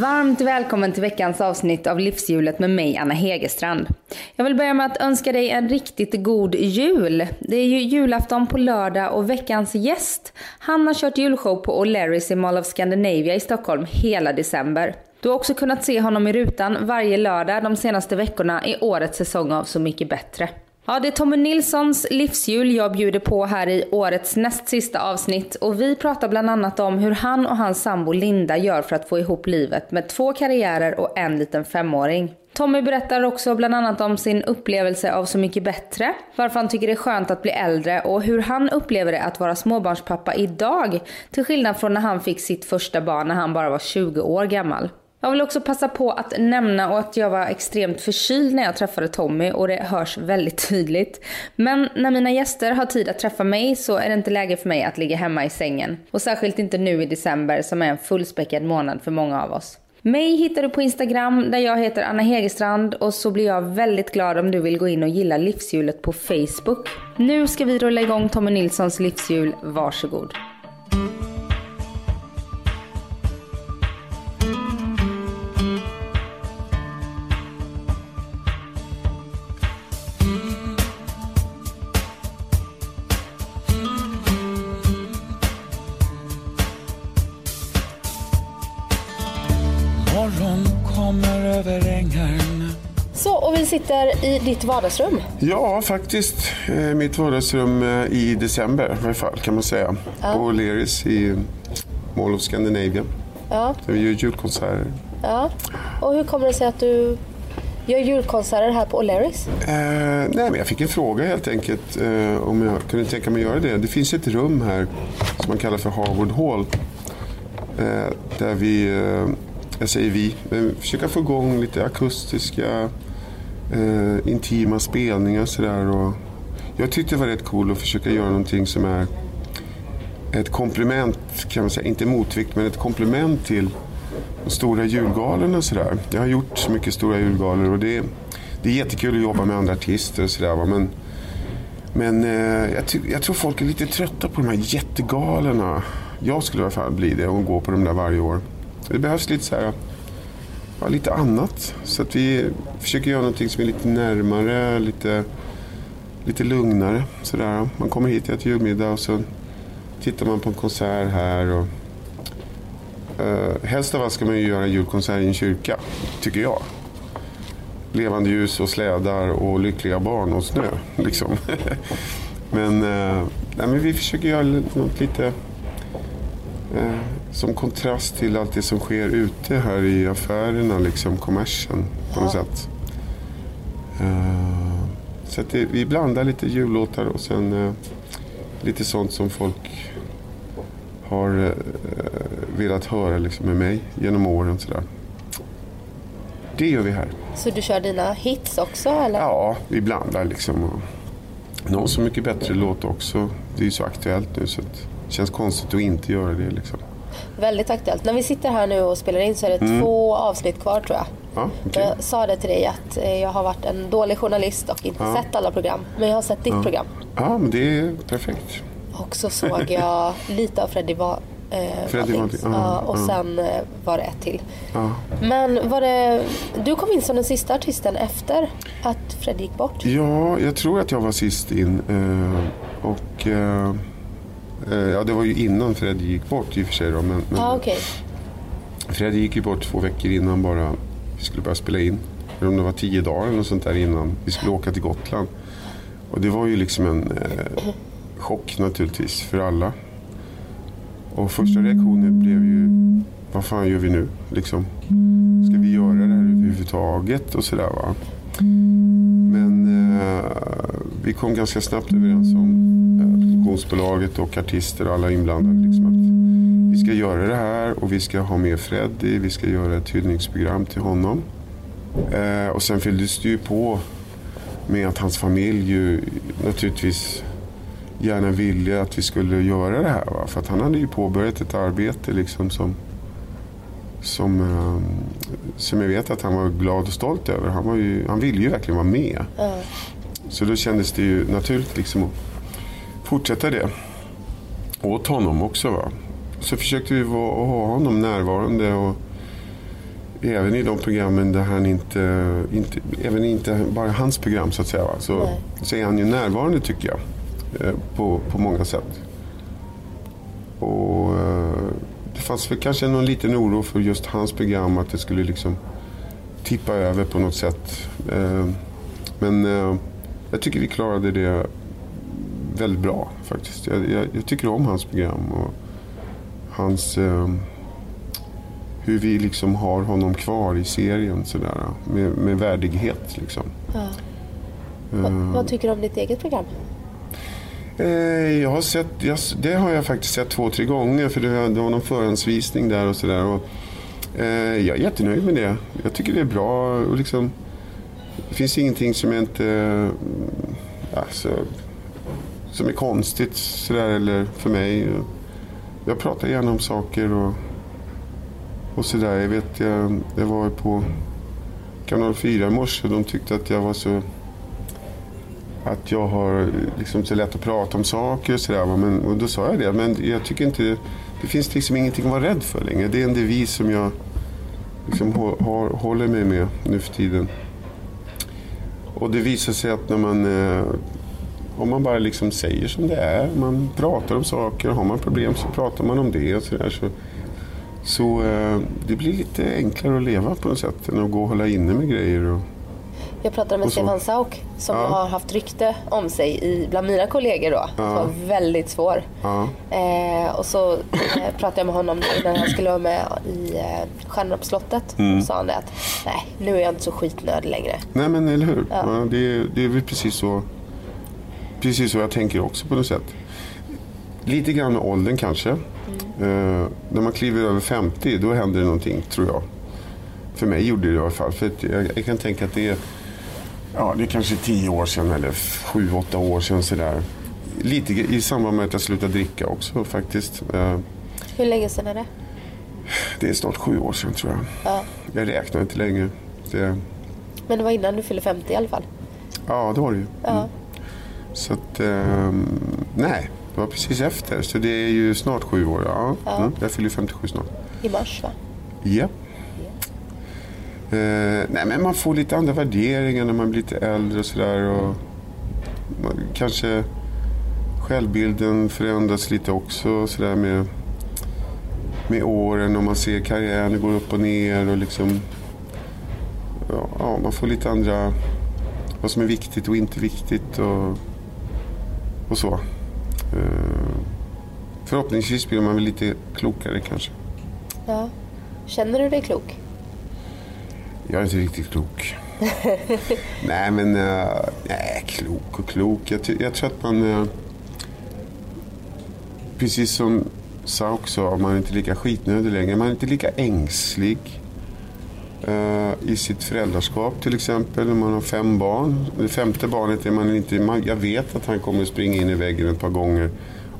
Varmt välkommen till veckans avsnitt av Livshjulet med mig, Anna Hegerstrand. Jag vill börja med att önska dig en riktigt god jul. Det är ju julafton på lördag och veckans gäst, han har kört julshow på O'Larrys i Mall of Scandinavia i Stockholm hela december. Du har också kunnat se honom i rutan varje lördag de senaste veckorna i årets säsong av Så mycket bättre. Ja, det är Tommy Nilssons livshjul jag bjuder på här i årets näst sista avsnitt och vi pratar bland annat om hur han och hans sambo Linda gör för att få ihop livet med två karriärer och en liten femåring. Tommy berättar också bland annat om sin upplevelse av Så mycket bättre, varför han tycker det är skönt att bli äldre och hur han upplever det att vara småbarnspappa idag, till skillnad från när han fick sitt första barn när han bara var 20 år gammal. Jag vill också passa på att nämna att jag var extremt förkyld när jag träffade Tommy och det hörs väldigt tydligt. Men när mina gäster har tid att träffa mig så är det inte läge för mig att ligga hemma i sängen. Och särskilt inte nu i december som är en fullspäckad månad för många av oss. Mig hittar du på Instagram där jag heter Anna Hegerstrand och så blir jag väldigt glad om du vill gå in och gilla livshjulet på Facebook. Nu ska vi rulla igång Tommy Nilssons livshjul, varsågod. Över ängarna Så, och vi sitter i ditt vardagsrum. Ja, faktiskt. Eh, Mitt vardagsrum eh, i december i alla fall kan man säga. På Leris i Mall of Scandinavia. Ja, Där vi gör julkonserter. ja. Och hur kommer det sig att du gör julkonserter här på O'Larrys? Eh, nej, men jag fick en fråga helt enkelt eh, om jag kunde tänka mig att göra det. Det finns ett rum här som man kallar för Harvard Hall. Eh, där vi, eh, jag säger vi, men försöka få igång lite akustiska, eh, intima spelningar sådär. Och jag tyckte det var rätt coolt att försöka göra någonting som är ett komplement, kan man säga, inte motvikt, men ett komplement till de stora julgalorna sådär. Jag har gjort så mycket stora julgalor och det, det är jättekul att jobba med andra artister och sådär. Men, men eh, jag, jag tror folk är lite trötta på de här jättegalorna. Jag skulle i alla fall bli det och gå på de där varje år. Det behövs lite så här, ja, lite annat. Så att vi försöker göra någonting som är lite närmare, lite, lite lugnare. Sådär. Man kommer hit, äter julmiddag och så tittar man på en konsert här. Och, eh, helst av allt ska man ju göra julkonsert i en kyrka, tycker jag. Levande ljus och slädar och lyckliga barn och snö. Liksom. men, eh, nej, men vi försöker göra något lite Eh, som kontrast till allt det som sker ute här i affärerna, liksom kommersen på något sätt. Uh, så att det, vi blandar lite jullåtar och sen uh, lite sånt som folk har eh, velat höra liksom, med mig genom åren. Sådär. Det gör vi här. Så du kör dina hits också eller? Ja, vi blandar liksom. Och någon så mycket bättre låt också. Det är ju så aktuellt nu så det känns konstigt att inte göra det. Liksom. Väldigt aktuellt. När vi sitter här nu och spelar in så är det två avsnitt kvar tror jag. Ja, okej. Jag sa det till dig att eh, jag har varit en dålig journalist och inte sett alla program. Men jag har sett ditt program. ja, men det är perfekt. Och så såg jag lite av Freddie Va- eh, Wadings. Wading, ja, ja, och ja. sen eh, var det ett till. Ja. Men var det, du kom in som den sista artisten efter att Freddie gick bort? Ja, jag tror att jag var sist in. eh, och eh, ja, det var ju innan Fred gick bort i och för sig. Då, men, men Ja, okej. Fred gick ju bort två veckor innan bara vi skulle börja spela in. Eller om det var tio dagar eller något sånt där innan vi skulle åka till Gotland. Och det var ju liksom en eh, chock naturligtvis för alla. Och första reaktionen blev ju, vad fan gör vi nu? Liksom, ska vi göra det här överhuvudtaget och sådär va? Men eh, vi kom ganska snabbt överens om eh, produktionsbolaget och artister och alla inblandade. Liksom, att vi ska göra det här och vi ska ha med Freddy. Vi ska göra ett hyllningsprogram till honom. Eh, och sen fylldes det ju på med att hans familj ju naturligtvis gärna ville att vi skulle göra det här. Va? För att han hade ju påbörjat ett arbete liksom som, som, eh, som jag vet att han var glad och stolt över. Han, var ju, han ville ju verkligen vara med. Ja. Så då kändes det ju naturligt liksom att fortsätta det. Åt honom också. Va? Så försökte vi vara, ha honom närvarande. Och även i de programmen där han inte, inte även inte bara hans program så att säga. Va? Så, Nej. så är han ju närvarande tycker jag. eh, På, på många sätt. Och eh, det fanns väl kanske någon liten oro för just hans program att det skulle liksom tippa över på något sätt. Eh, Men jag tycker vi klarade det väldigt bra faktiskt. Jag, jag, jag tycker om hans program och hans... Eh, hur vi liksom har honom kvar i serien sådär. Med, med värdighet liksom. Ja. Eh, Vad, vad tycker du om ditt eget program? Eh, jag har sett, jag, det har jag faktiskt sett två, tre gånger för det var, det var någon förhandsvisning där och sådär. och, Eh, jag är jättenöjd med det. Jag tycker det är bra och liksom Det finns ingenting som jag inte eh, alltså, som är konstigt sådär eller för mig. Jag pratar gärna om saker och, och sådär. Jag vet, jag, jag var på Kanal 4 i morse och de tyckte att jag var så att jag har liksom så lätt att prata om saker och sådär. Men, och då sa jag det, men jag tycker inte, det finns liksom ingenting att vara rädd för längre. Det är en devis som jag liksom har, håller mig med nu för tiden. Och det visar sig att när man, eh, om man bara liksom säger som det är, man pratar om saker, har man problem så pratar man om det och sådär. Så, så eh, det blir lite enklare att leva på något sätt än att gå och hålla inne med grejer. Och, Jag pratade med Stefan Sauk som Ja. har haft rykte om sig i, bland mina kollegor då. Som var väldigt svår. ja, Eh, och så eh, pratade jag med honom när han skulle vara med i eh, Stjärnorna på slottet. Mm. Och sa han det att nej, nu är jag inte så skitnödig längre. Nej men eller hur. Ja. Ja. det, det är väl precis så, precis så jag tänker också på något sätt. Lite grann med åldern kanske. Eh, när man kliver över 50 då händer det någonting tror jag. För mig gjorde det i alla fall. För jag, jag kan tänka att det är, ja, det är kanske 10 år sedan eller 7-8 år sedan sådär. Lite i samband med att jag slutade dricka också faktiskt. Eh, Hur länge sedan är det? det är snart sju år sedan tror jag. Ja. Jag räknar inte längre. Det, Men det var innan du fyllde 50 i alla fall. ja, det var det ju. Ja. Så att, ehm, nej, det var precis efter. Så det är ju snart sju år. Ja. Ja. Mm, jag fyller 57 snart. I mars va? Ja. Eh, nej, men man får lite andra värderingar när man blir lite äldre och sådär. Kanske självbilden förändras lite också sådär med, med åren och man ser karriären går upp och ner och liksom ja, man får lite andra vad som är viktigt och inte viktigt och, och så. Eh, förhoppningsvis blir man väl lite klokare kanske. Ja. Känner du dig klok? Jag är inte riktigt klok. nej, men uh, nej, klok och klok. Jag, jag tror att man... eh, precis som sa, man är inte lika skitnödig längre. Man är inte lika ängslig eh, Eh, i sitt föräldraskap till exempel. När man har fem barn. Det femte barnet är man inte... Man, jag vet att han kommer att springa in i väggen ett par gånger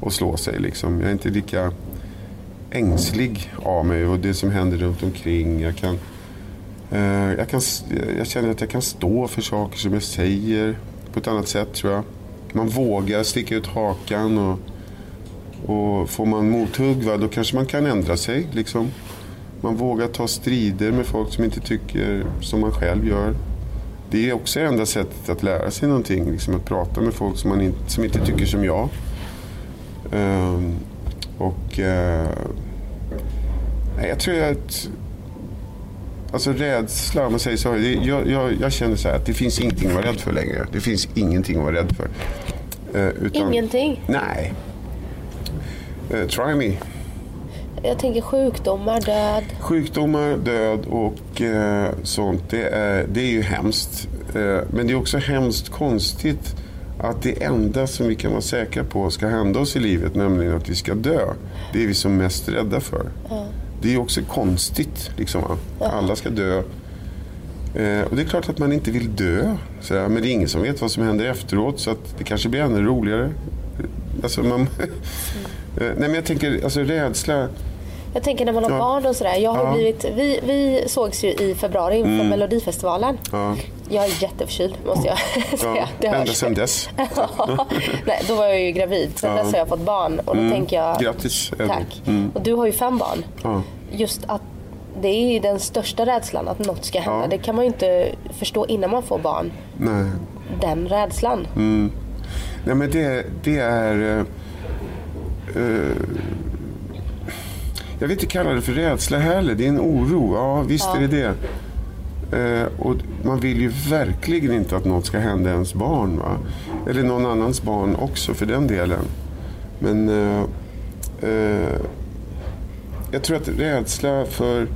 och slå sig. Liksom. Jag är inte lika ängslig av mig och det som händer runt omkring. Jag kan... Eh, jag, kan, jag känner att jag kan stå för saker som jag säger på ett annat sätt tror jag. Man vågar sticka ut hakan och, och får man mothugg va, då kanske man kan ändra sig. Liksom. Man vågar ta strider med folk som inte tycker som man själv gör. Det är också enda sättet att lära sig någonting. Liksom att prata med folk som, man in, som inte tycker som jag. Ehm, och nej, jag tror att Alltså rädsla, om man säger så. Det, jag, jag, jag känner så här att det finns ingenting att vara rädd för längre. Det finns ingenting att vara rädd för. Eh, utan, Ingenting. Nej. Eh, try me. Jag tänker sjukdomar, död. Sjukdomar, död och eh, sånt, det är, det är ju hemskt. Eh, men det är också hemskt konstigt att det enda som vi kan vara säkra på ska hända oss i livet, nämligen att vi ska dö, det är vi som mest rädda för. Det är också konstigt. Liksom, va? Alla ska dö. Eh, och det är klart att man inte vill dö. Sådär. Men det är ingen som vet vad som händer efteråt så att det kanske blir ännu roligare. Alltså man, Eh, Nej men jag tänker, alltså rädsla. Jag tänker när man har Ja. barn och sådär. Jag har Ja. blivit, vi, vi sågs ju i februari inför Mm. Melodifestivalen. Ja, Jag är jätteförkyld måste jag säga. ja, ända sedan dess. Nej, då var jag ju gravid. Sen Ja. dess har jag fått barn. Och då tänker jag, Grattis tack. Mm. Och du har ju fem barn. Just att det är ju den största rädslan att något ska hända. Det kan man ju inte förstå innan man får barn. Nej. Den rädslan. Mm. Nej men det, det är... eh, jag vill inte kalla det för rädsla heller. Det är en oro. Ja, visst är det det. Eh, och man vill ju verkligen inte att något ska hända ens barn. Va? Eller någon annans barn också för den delen. Men eh, eh, jag tror att rädsla för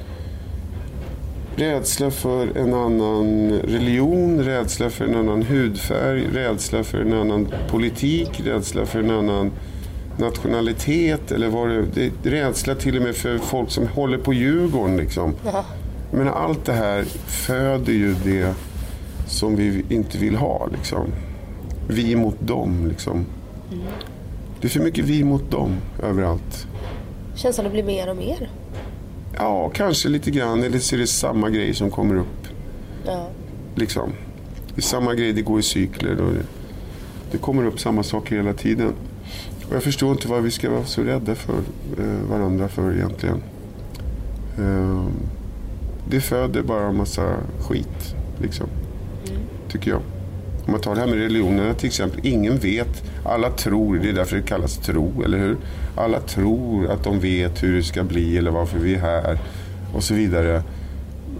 Rädsla för en annan religion, rädsla för en annan hudfärg, rädsla för en annan politik, rädsla för en annan nationalitet eller vad det, det Rädsla till och med för folk som håller på Djurgården. Liksom. Ja. Menar, allt det här föder ju det som vi inte vill ha. Liksom. Vi mot dem. Liksom. Det är för mycket vi mot dem överallt. Känns som det blir mer och mer. Ja, kanske lite grann. Eller så är det samma grej som kommer upp. Ja. Liksom. Det är samma grej, det går i cykler. Och det kommer upp samma saker hela tiden. Och jag förstår inte vad vi ska vara så rädda för eh, varandra för egentligen. Eh, det föder bara en massa skit, liksom. Tycker jag. Om man tar det här med religionerna till exempel. Ingen vet, alla tror, det är därför det kallas tro, eller hur? Alla tror att de vet hur det ska bli eller varför vi är här och så vidare.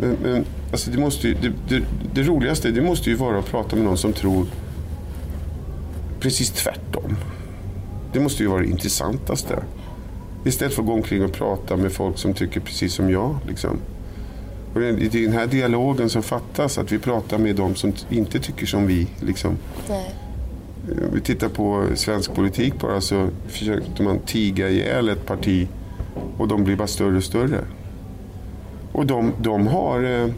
Men, men alltså det, måste ju, det, det, det roligaste det måste ju vara att prata med någon som tror precis tvärtom. Det måste ju vara det intressantaste. Istället för att gå omkring och prata med folk som tycker precis som jag. Liksom. Och det är den här dialogen som fattas, att vi pratar med de som inte tycker som vi. Liksom. Nej. Vi tittar på svensk politik bara så försökte man tiga ihjäl ett parti och de blir bara större och större. Och de, de har, eh,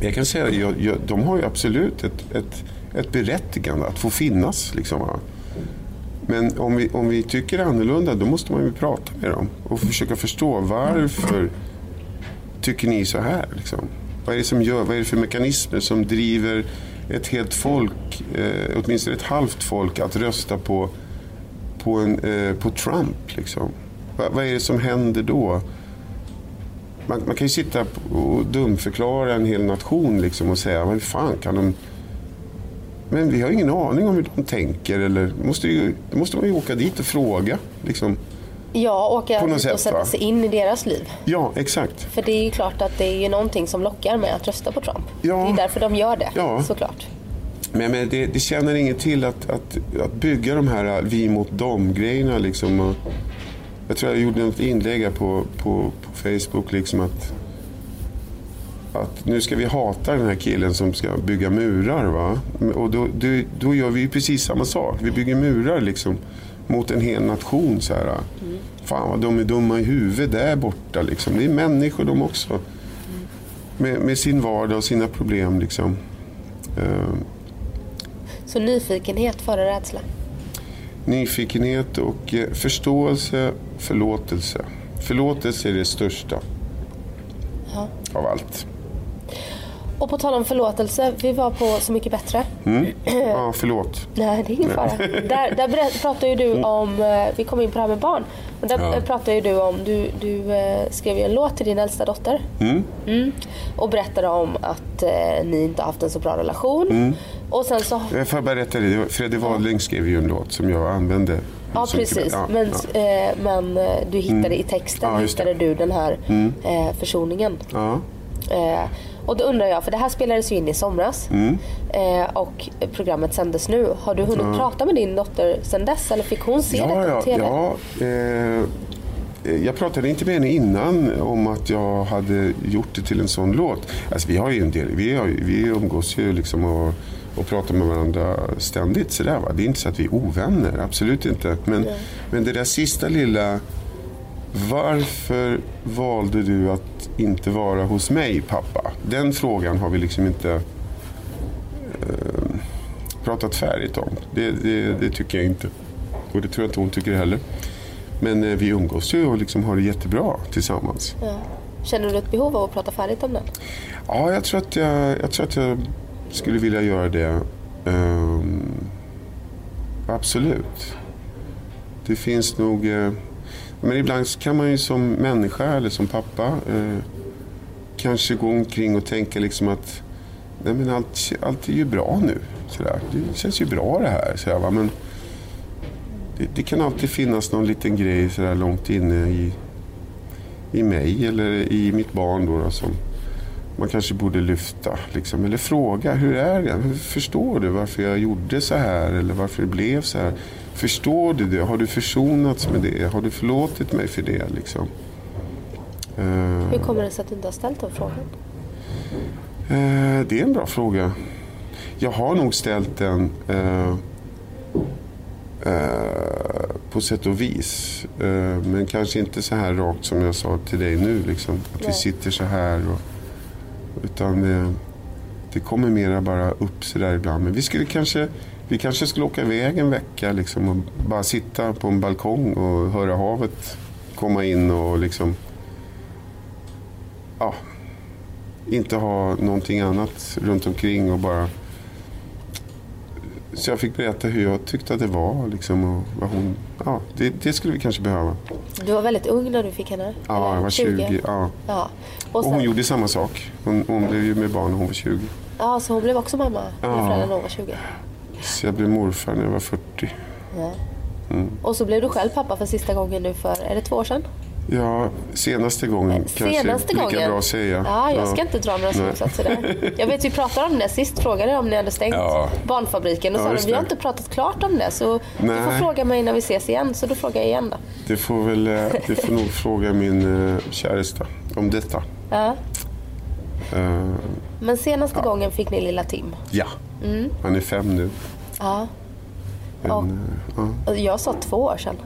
jag kan säga de har ju absolut ett, ett, ett berättigande att få finnas. Liksom. Men om vi, om vi tycker annorlunda då måste man ju prata med dem och försöka förstå varför tycker ni så här? Liksom? Vad är det som gör, vad är det för mekanismer som driver ett helt folk, eh, åtminstone ett halvt folk, att rösta på, på, en, eh, på Trump? Liksom? Va, vad är det som händer då? Man, man kan ju sitta och dumförklara en hel nation liksom, och säga, vad fan kan de... Men vi har ingen aning om hur de tänker. Eller, måste ju, då måste man ju åka dit och fråga. Liksom. Ja, åka På något dit sätt, och sätta va? sig in i deras liv. Ja, exakt. För det är ju klart att det är ju någonting som lockar med att rösta på Trump. Ja. Det är därför de gör det, Ja. såklart. Men, men det, det känner inget till att, att, att bygga de här vi mot dem-grejerna. Liksom. Och Jag tror jag gjorde något inlägg på, på, på Facebook. Liksom att, att nu ska vi hata den här killen som ska bygga murar. Va? Och då, då, då gör vi precis samma sak. Vi bygger murar liksom, mot en hel nation. Så här. Fan vad de är dumma i huvudet där borta. Liksom. Det är människor de också. Med, med sin vardag och sina problem. Liksom. Eh, Så nyfikenhet före rädsla. Nyfikenhet och eh, förståelse, förlåtelse. Förlåtelse är det största Ja. av allt. Och på tal om förlåtelse, vi var på Så mycket bättre. Ja, förlåt. Nej, det är ingen fara. Där, där pratar ju du om, eh, vi kom in på det här med barn. Och där Ja. eh, pratar ju du om, du, du eh, skrev ju en låt till din äldsta dotter. Mm. Och berättade om att eh, ni inte har haft en så bra relation. Och sen så, Jag får berätta det. det. var- Freddy Wadling skrev ju en låt som jag använde. ja precis. Ja, men ja. eh, men du hittade i texten, Ja, hittade du den här eh, försoningen. Ja. Eh, och då undrar jag, för det här spelades ju in i somras Mm. eh, och programmet sändes nu. Har du hunnit prata med din dotter sen dess eller fick hon se Ja, detta ja, på TV? ja. Eh, jag pratade inte med henne innan om att jag hade gjort det till en sån låt. Alltså, vi har ju en del, vi, har, vi umgås ju liksom och, och pratar med varandra ständigt. Sådär, va? Det är inte så att vi är ovänner, absolut inte. Men, men det där sista lilla Varför valde du att inte vara hos mig pappa? Den frågan har vi liksom inte eh, pratat färdigt om. Det, det, det, tycker jag inte. Och det tror jag inte hon tycker heller. Men eh, vi umgås ju och liksom har det jättebra tillsammans. Ja. Känner du ett behov av att prata färdigt om det? Ja, jag tror att jag, jag, tror att jag skulle vilja göra det. Um, absolut. Det finns nog... Eh, men ibland kan man ju som människa eller som pappa eh, kanske gå omkring och tänka liksom att nej men allt, allt är ju bra nu. Sådär. Det känns ju bra det här. Sådär, va? Men det, det, kan alltid finnas någon liten grej sådär långt inne i, i mig eller i mitt barn då, då som man kanske borde lyfta. Liksom, eller fråga, hur är det? Förstår du varför jag gjorde så här eller varför det blev så här? Förstår du det? Har du försonats med det? Har du förlåtit mig för det? Liksom? Uh, hur kommer det sig att du inte har ställt den frågan? Uh, det är en bra fråga. Jag har nog ställt den uh, på sätt och vis. men kanske inte så här rakt som jag sa till dig nu. Liksom. Att Nej. vi sitter så här. Och, utan det, kommer mera bara upp så där ibland. Men vi skulle kanske vi kanske skulle åka iväg en vecka liksom, och bara sitta på en balkong och höra havet komma in och liksom... Ja, inte ha någonting annat runt omkring och bara... Så jag fick berätta hur jag tyckte att det var. Liksom, och vad hon, ja, det, det skulle vi kanske behöva. Du var väldigt ung när du fick henne? Ja, jag var 20. 20 ja. ja. Och, sen... och, hon gjorde samma sak. Hon, hon blev ju med barn när hon var 20. Ja, så hon blev också mamma när ja. föräldrarna var 20? Så jag blev morfar när jag var 40. Ja. Mm. Och så blev du själv pappa för sista gången nu för, är det två år sedan? Ja, senaste gången kanske senaste lika gången. bra att säga. Ja, jag ska inte dra några slutsatser där. Jag vet vi pratade om det sist, frågade om ni hade stängt ja. barnfabriken och ja, sa vi har inte pratat klart om det så Nej. du får fråga mig när vi ses igen. Så då frågar jag igen då. Du får, väl, eh, du får nog fråga min uh, käresta om detta. Ja. Uh, Men senaste ja. gången fick ni lilla Tim? Ja, mm. han är fem nu. Ja. Men, och, ja. Jag sa två år sedan.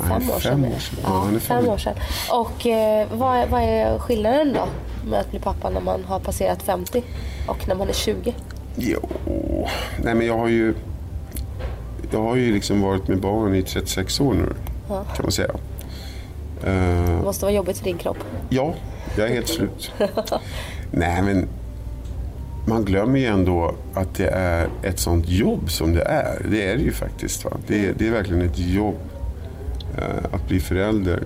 Fem, år sedan. År sedan. Ja, ja fem år sedan. Och eh, vad, är, vad är skillnaden då med att bli pappa när man har passerat 50 och när man är 20? Jo, nej men jag har ju jag har ju liksom varit med barn i 36 år nu ja. kan man säga. Det måste vara jobbigt för din kropp. Ja, jag är helt slut. nej men man glömmer ju ändå att det är ett sånt jobb som det är. Det är det ju faktiskt. Va? Det, är, det är verkligen ett jobb eh, att bli förälder.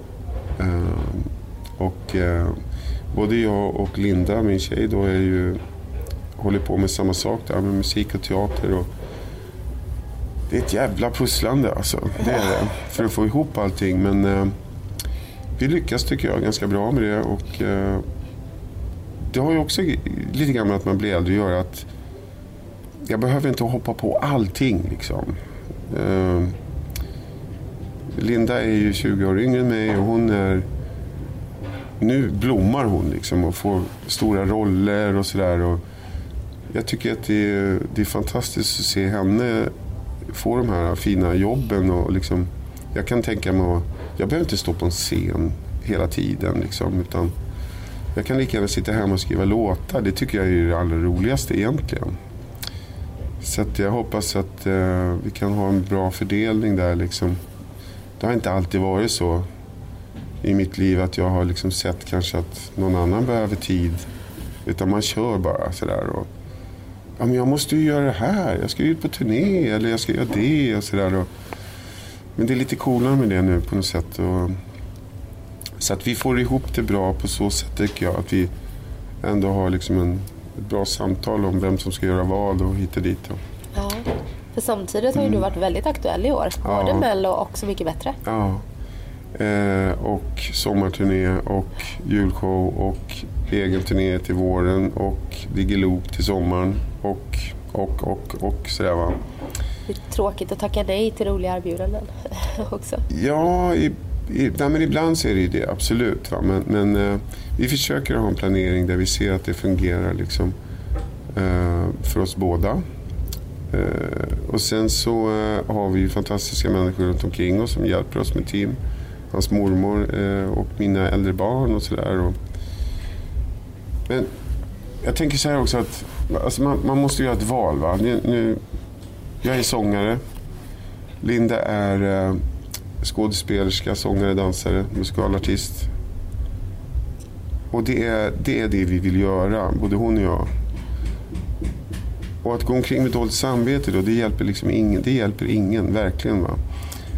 Eh, och eh, både jag och Linda, min tjej, då är ju, håller på med samma sak där med musik och teater. Och det är ett jävla pusslande alltså. Det är det. För att få ihop allting. Men eh, vi lyckas tycker jag ganska bra med det. Och, eh, det har ju också lite grann med att man blir äldre att göra. Att jag behöver inte hoppa på allting. Liksom. Eh, Linda är ju 20 år yngre än mig och hon är... Nu blommar hon liksom och får stora roller och sådär. Jag tycker att det är, det är fantastiskt att se henne få de här fina jobben. Och liksom, jag kan tänka mig att... Jag behöver inte stå på en scen hela tiden. Liksom, utan jag kan lika gärna sitta hemma och skriva låtar. Det tycker jag är det allra roligaste egentligen. Så jag hoppas att eh, vi kan ha en bra fördelning där. Liksom. Det har inte alltid varit så i mitt liv att jag har liksom sett kanske att någon annan behöver tid. Utan man kör bara sådär. Och, ja, men jag måste ju göra det här. Jag ska ut på turné eller jag ska göra det och sådär. Och, Men det är lite coolare med det nu på något sätt. Och, så att vi får ihop det bra på så sätt tycker jag. Att vi ändå har liksom en, ett bra samtal om vem som ska göra vad och hit och dit. Ja, för samtidigt har ju mm. du varit väldigt aktuell i år. Både ja. Mello och Så mycket bättre. Ja. Eh, och sommarturné och julshow och egen turné till våren och Diggiloo till sommaren och, och, och, och sådär va. Det är tråkigt att tacka nej till roliga erbjudanden också. Ja, i, i, nej, men ibland så är det ju det, absolut. Va? Men, men eh, vi försöker ha en planering där vi ser att det fungerar liksom, eh, för oss båda. Eh, och sen så eh, har vi ju fantastiska människor runt omkring oss som hjälper oss med team. hans mormor eh, och mina äldre barn och sådär. Men jag tänker så här också att alltså man, man, måste göra ett val. Va? Nu, nu, jag är sångare. Linda är eh, skådespelerska, sångare, dansare, musikalartist. Och det är, det är det vi vill göra, både hon och jag. Och att gå omkring med dåligt samvete då, det hjälper liksom ingen. Det hjälper ingen, verkligen. Va?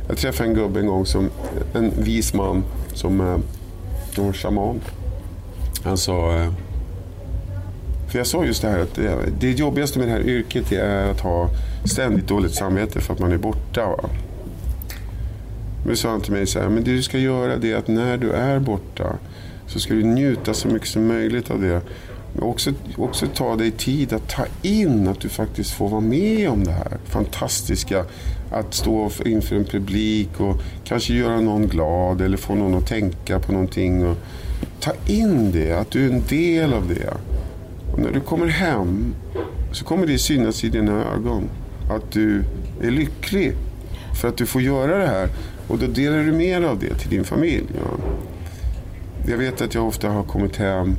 Jag träffade en gubbe en gång, som, en vis man, som eh, en shaman. Han sa, eh, för jag sa just det här att det, det jobbigaste med det här yrket är att ha ständigt dåligt samvete för att man är borta. Va? Men sa han till mig så här, men det du ska göra det är att när du är borta så ska du njuta så mycket som möjligt av det. Men också, också ta dig tid att ta in att du faktiskt får vara med om det här fantastiska. Att stå inför en publik och kanske göra någon glad eller få någon att tänka på någonting. Och ta in det, att du är en del av det. Och när du kommer hem så kommer det synas i dina ögon att du är lycklig för att du får göra det här. Och då delar du med av det till din familj. Ja. Jag vet att jag ofta har kommit hem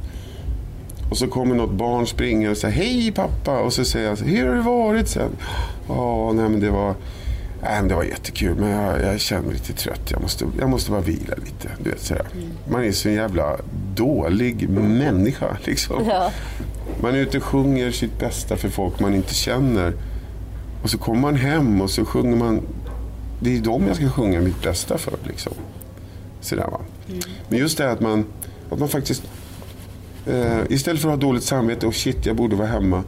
och så kommer något barn springa och säger Hej pappa! Och så säger jag Hur har det varit sen? Ja, nej men det var, nej, men det var jättekul men jag, jag känner mig lite trött. Jag måste, jag måste bara vila lite. Du vet, sådär. Mm. Man är så en jävla dålig människa. Liksom. Ja. Man är ute och sjunger sitt bästa för folk man inte känner. Och så kommer man hem och så sjunger man. Det är dem jag ska sjunga mitt bästa för. Liksom. Sådär, va? Mm. Men just det att man, att man faktiskt Uh, istället för att ha dåligt samvete och shit, jag borde vara hemma.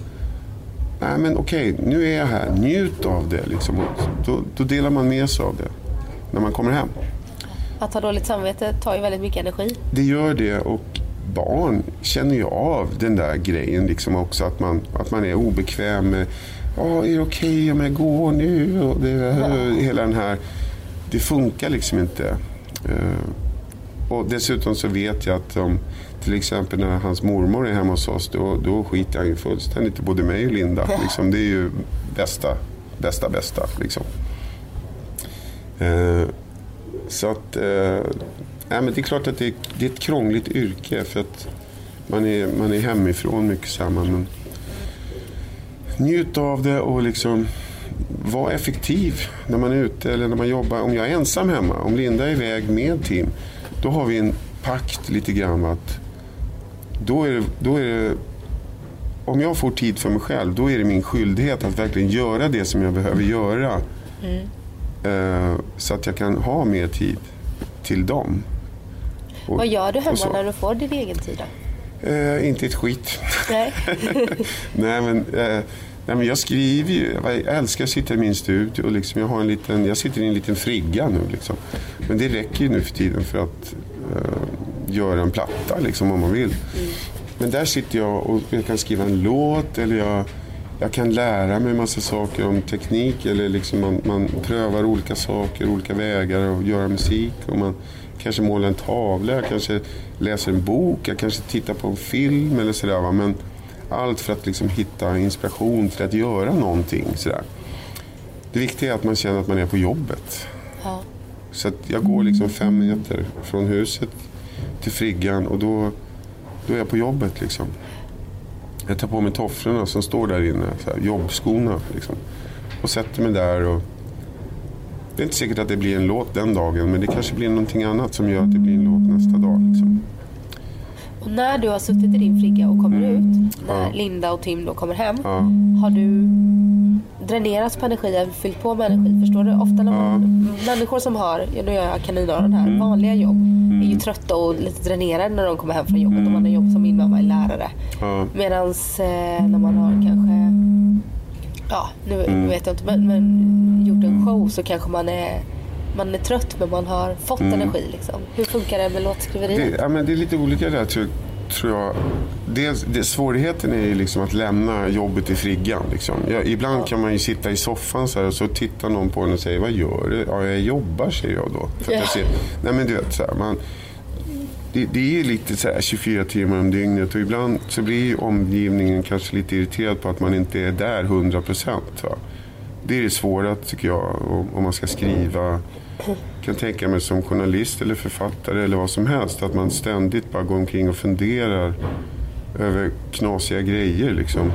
Nej, men okej, okay, nu är jag här. Njut av det. Liksom. Då, då, delar man med sig av det när man kommer hem. Att ha dåligt samvete tar ju väldigt mycket energi. Det gör det och barn känner ju av den där grejen liksom också. Att man, att man är obekväm med oh, är det okej okay om jag går nu? Och det, ja. Hela den här, det funkar liksom inte. Uh, och dessutom så vet jag att um, till exempel när hans mormor är hemma hos oss, då, då skiter han ju fullständigt i både mig och Linda. Liksom, det är ju bästa, bästa, bästa. Liksom. Eh, så att, eh, ja, men det är klart att det, det, är ett krångligt yrke för att man är, man är hemifrån mycket samman. Men njut av det och liksom var effektiv när man är ute eller när man jobbar. Om jag är ensam hemma, om Linda är iväg med Tim, då har vi en pakt lite grann att då är, det, då är det, om jag får tid för mig själv, då är det min skyldighet att verkligen göra det som jag behöver göra. Mm. Eh, så att jag kan ha mer tid till dem. Och, Vad gör du hemma när du får din egen tid då? Eh, inte ett skit. Nej. nej, men, eh, nej, men jag skriver ju. Jag älskar att sitta i min studio. Och liksom, jag, har en liten, jag sitter i en liten frigga nu. Liksom. Men det räcker ju nu för tiden för att eh, göra en platta liksom, om man vill. Mm. Men där sitter jag och jag kan skriva en låt eller jag, jag kan lära mig massa saker om teknik eller liksom man, man prövar olika saker, olika vägar att göra musik. Och man kanske målar en tavla, jag kanske läser en bok, jag kanske tittar på en film eller sådär. Men allt för att liksom hitta inspiration till att göra någonting. Sådär. Det viktiga är att man känner att man är på jobbet. Ja. Så jag går liksom fem meter från huset till friggan och då, då är jag på jobbet. Liksom. Jag tar på mig tofflorna som står där inne, så här, jobbskorna. Liksom. Och sätter mig där. Och det är inte säkert att det blir en låt den dagen men det kanske blir någonting annat som gör att det blir en låt nästa dag. Liksom. Och när du har suttit i din frigga och kommer mm. ut, när ja. Linda och Tim då kommer hem, ja. har du dränerats på energi fyllt på med energi? Förstår du? Ofta när man, ja. människor som har, nu gör jag kaninöron här, mm. vanliga jobb är ju mm. trötta och lite dränerade när de kommer hem från jobbet mm. om man har jobb som min mamma är lärare. Ja. Medan eh, när man har kanske, ja nu, mm. vet jag inte, men, men gjort en show så kanske man är man är trött men man har fått mm. energi. Liksom. Hur funkar det med låtskriveriet? Det, ja, men det är lite olika där tror, tror jag. Dels, det, svårigheten är ju liksom att lämna jobbet i friggan. Liksom. Ja, ibland kan man ju sitta i soffan så här, och så tittar någon på en och säger Vad gör du? Ja, jag jobbar säger jag då. För ja. jag ser, nej men du vet, så här, man, det, det, är lite så här 24 timmar om dygnet och ibland så blir omgivningen kanske lite irriterad på att man inte är där 100 procent. det är det svåra tycker jag om man ska skriva. Kan tänka mig som journalist eller författare eller vad som helst att man ständigt bara går omkring och funderar över knasiga grejer liksom.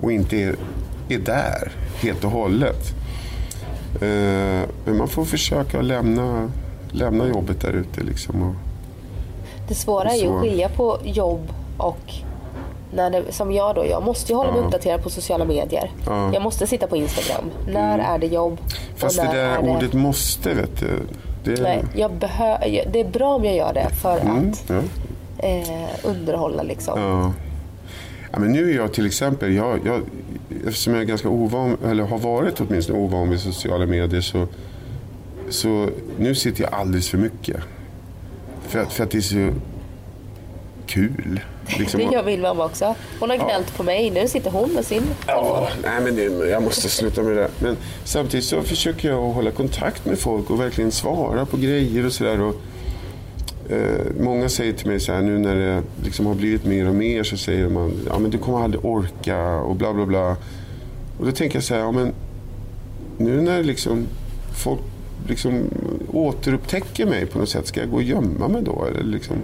Och inte är, är där helt och hållet. Eh, men man får försöka lämna, lämna jobbet där ute liksom. Och, det svåra är ju att skilja på jobb och när det, som jag då, jag måste ju hålla mig uppdaterad på sociala medier. Ja. Jag måste sitta på Instagram. När mm. är det jobb? Fast det där ordet det... måste, vet du. Det... Nej, jag behö... det är bra om jag gör det för mm. att ja. eh, underhålla liksom. Ja. ja. men nu är jag till exempel, jag, jag, eftersom jag är ganska ovan, eller har varit åtminstone ovan vid sociala medier så, så nu sitter jag alldeles för mycket. För att, för att det är så kul. Liksom. Det gör min mamma också. Hon har gnällt ja. på mig. Nu sitter hon med sin Ja, nej men det, jag måste sluta med det. Men samtidigt så försöker jag hålla kontakt med folk och verkligen svara på grejer och sådär. Eh, många säger till mig så här nu när det liksom har blivit mer och mer så säger man ja men du kommer aldrig orka och bla bla bla. Och då tänker jag så här, ja men nu när liksom folk liksom återupptäcker mig på något sätt, ska jag gå och gömma mig då? Eller liksom,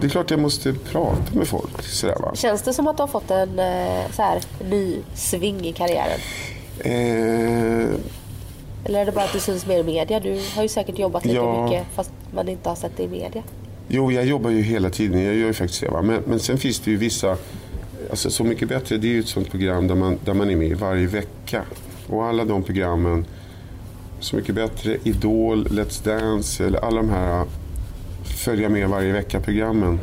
det är klart jag måste prata med folk. Sådär, va? Känns det som att du har fått en eh, så här, ny sving i karriären? Eh... Eller är det bara att du syns mer i media? Du har ju säkert jobbat lika ja. mycket fast man inte har sett det i media. Jo, jag jobbar ju hela tiden. Jag gör ju faktiskt det. Va? Men, men sen finns det ju vissa... Alltså Så mycket bättre, det är ju ett sånt program där man, där man är med varje vecka. Och alla de programmen, Så mycket bättre, Idol, Let's Dance, eller alla de här följa med varje vecka-programmen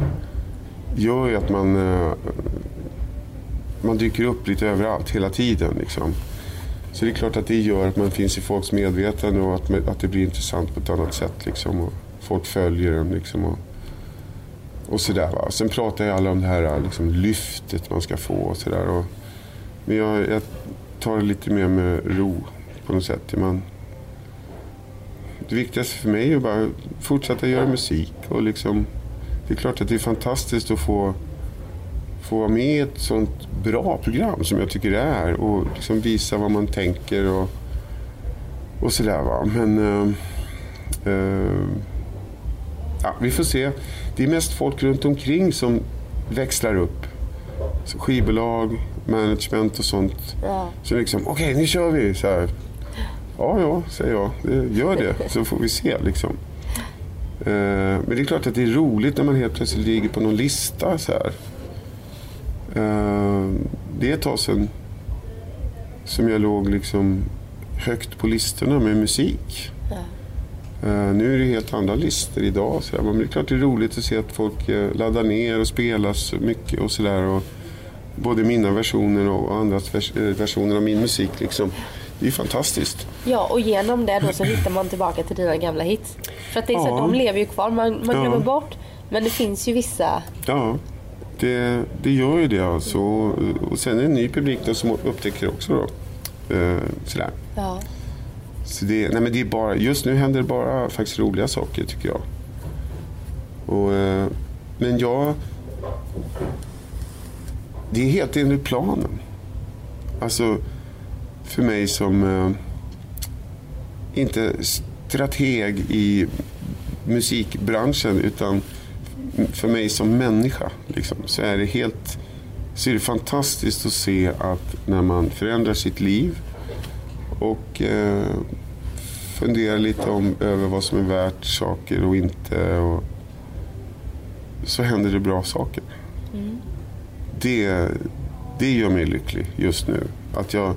gör ju att man, eh, man dyker upp lite överallt hela tiden. Liksom. Så det är klart att det gör att man finns i folks medvetande och att, att det blir intressant på ett annat sätt. Liksom, och folk följer en. Liksom, och, och sådär. Va? Sen pratar ju alla om det här liksom, lyftet man ska få och sådär. Men jag, jag tar det lite mer med ro på något sätt. Man, det viktigaste för mig är att bara fortsätta göra musik. Och liksom, det är klart att det är fantastiskt att få, få vara med i ett sånt bra program som jag tycker det är. Och liksom visa vad man tänker och, och sådär. Va? Men uh, uh, ja, vi får se. Det är mest folk runt omkring som växlar upp. Så skivbolag, management och sånt. Ja. Så liksom, okej okay, nu kör vi. Så här. Ja, ja, säger jag. Gör det, så får vi se. Liksom. Eh, men det är klart att det är roligt när man helt plötsligt ligger på någon lista. Så här. Eh, det är ett tag sedan som jag låg liksom högt på listorna med musik. Ja. Uh, nu är det helt andra listor idag. Så Men det är klart det är roligt att se att folk laddar ner och spelar så mycket och sådär. Både mina versioner och andras vers versioner av min musik. Liksom. Det är fantastiskt. Ja, och genom det då så hittar man tillbaka till dina gamla hits. För att det är så ja. att de lever ju kvar, man, man glömmer ja. bort. Men det finns ju vissa... Ja, det, det gör ju det alltså. Och sen är det en ny publik då som upptäcker det också då. Eh, sådär. Ja. Så det, nej men det är bara, just nu händer det bara faktiskt roliga saker tycker jag. Och, eh, men jag... Det är helt enligt planen. Alltså för mig som eh, inte strateg i musikbranschen utan för mig som människa liksom, så är det helt så är det fantastiskt att se att när man förändrar sitt liv och eh, funderar lite om, över vad som är värt saker och inte och, så händer det bra saker. Mm. Det, det gör mig lycklig just nu. Att jag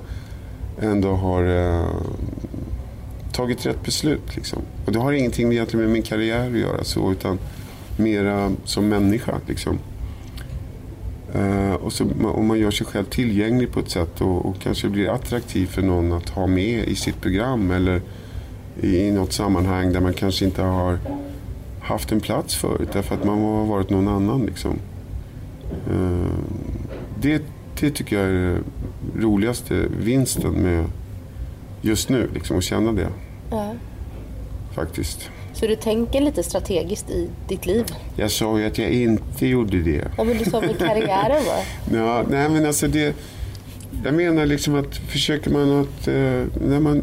ändå har eh, tagit rätt beslut. Liksom. Och det har ingenting egentligen med min karriär att göra så, utan mera som människa. Liksom. Eh, och, så, och man gör sig själv tillgänglig på ett sätt och, och, kanske blir attraktiv för någon att ha med i sitt program eller i, i något sammanhang där man kanske inte har haft en plats förut därför att man har varit någon annan. Liksom. Eh, det det tycker jag är roligaste vinsten med just nu, liksom, att känna det. Ja. Faktiskt. Så du tänker lite strategiskt i ditt liv? Jag sa ju att jag inte gjorde det. Ja, men du sa med karriären va? ja, nej men alltså det... Jag menar liksom att försöker man att, eh, när, man,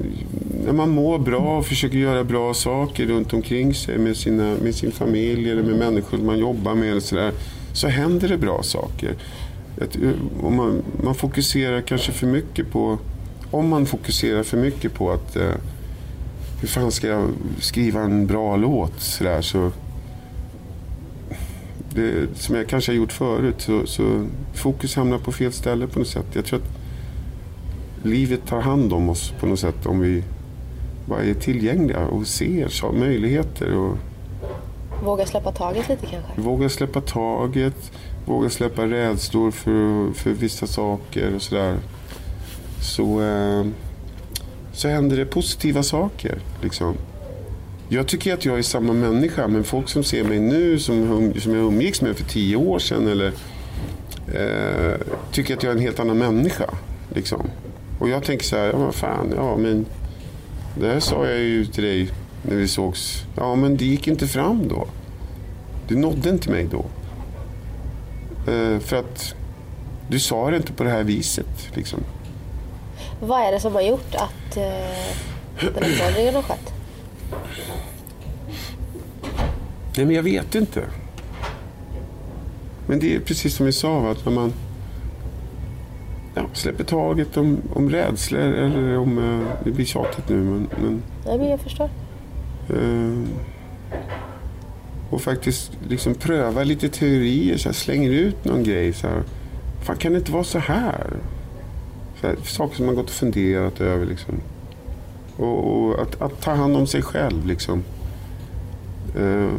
när man mår bra och försöker göra bra saker runt omkring sig med, sina, med sin familj eller med människor man jobbar med eller så, där, så händer det bra saker. Eh, om man, man fokuserar kanske för mycket på, om man fokuserar för mycket på att eh, hur fan ska jag skriva en bra låt så, där, så det, som jag kanske har gjort förut så, så fokus hamnar på fel ställe på något sätt. Jag tror att livet tar hand om oss på något sätt om vi bara är tillgängliga och ser så, möjligheter. Och våga släppa taget lite kanske? Våga släppa taget, våga släppa rädslor för, för vissa saker och sådär. Så, eh, så händer det positiva saker. Liksom. Jag tycker att jag är samma människa, men folk som ser mig nu som, som jag umgicks med för tio år sedan eller, eh, tycker att jag är en helt annan människa. Liksom. Och jag tänker så här, ja men fan, ja men det här sa jag ju till dig när vi sågs. Ja men det gick inte fram då. Du nådde inte mig då. Eh, för att du sa det inte på det här viset. Liksom. Vad är det som har gjort att eh, den här förändringen har skett? Nej men jag vet inte. Men det är precis som vi sa, att när man ja, släpper taget om, om rädslor eller om... Uh, det blir tjatigt nu men... men Nej, men jag förstår. Uh, och faktiskt liksom pröva lite teorier. Så här, slänger ut någon grej. Så här, Fan, kan det inte vara så här? Så här saker som man gått och funderat över. Liksom. Och, och att, att, ta hand om sig själv. Liksom. Uh,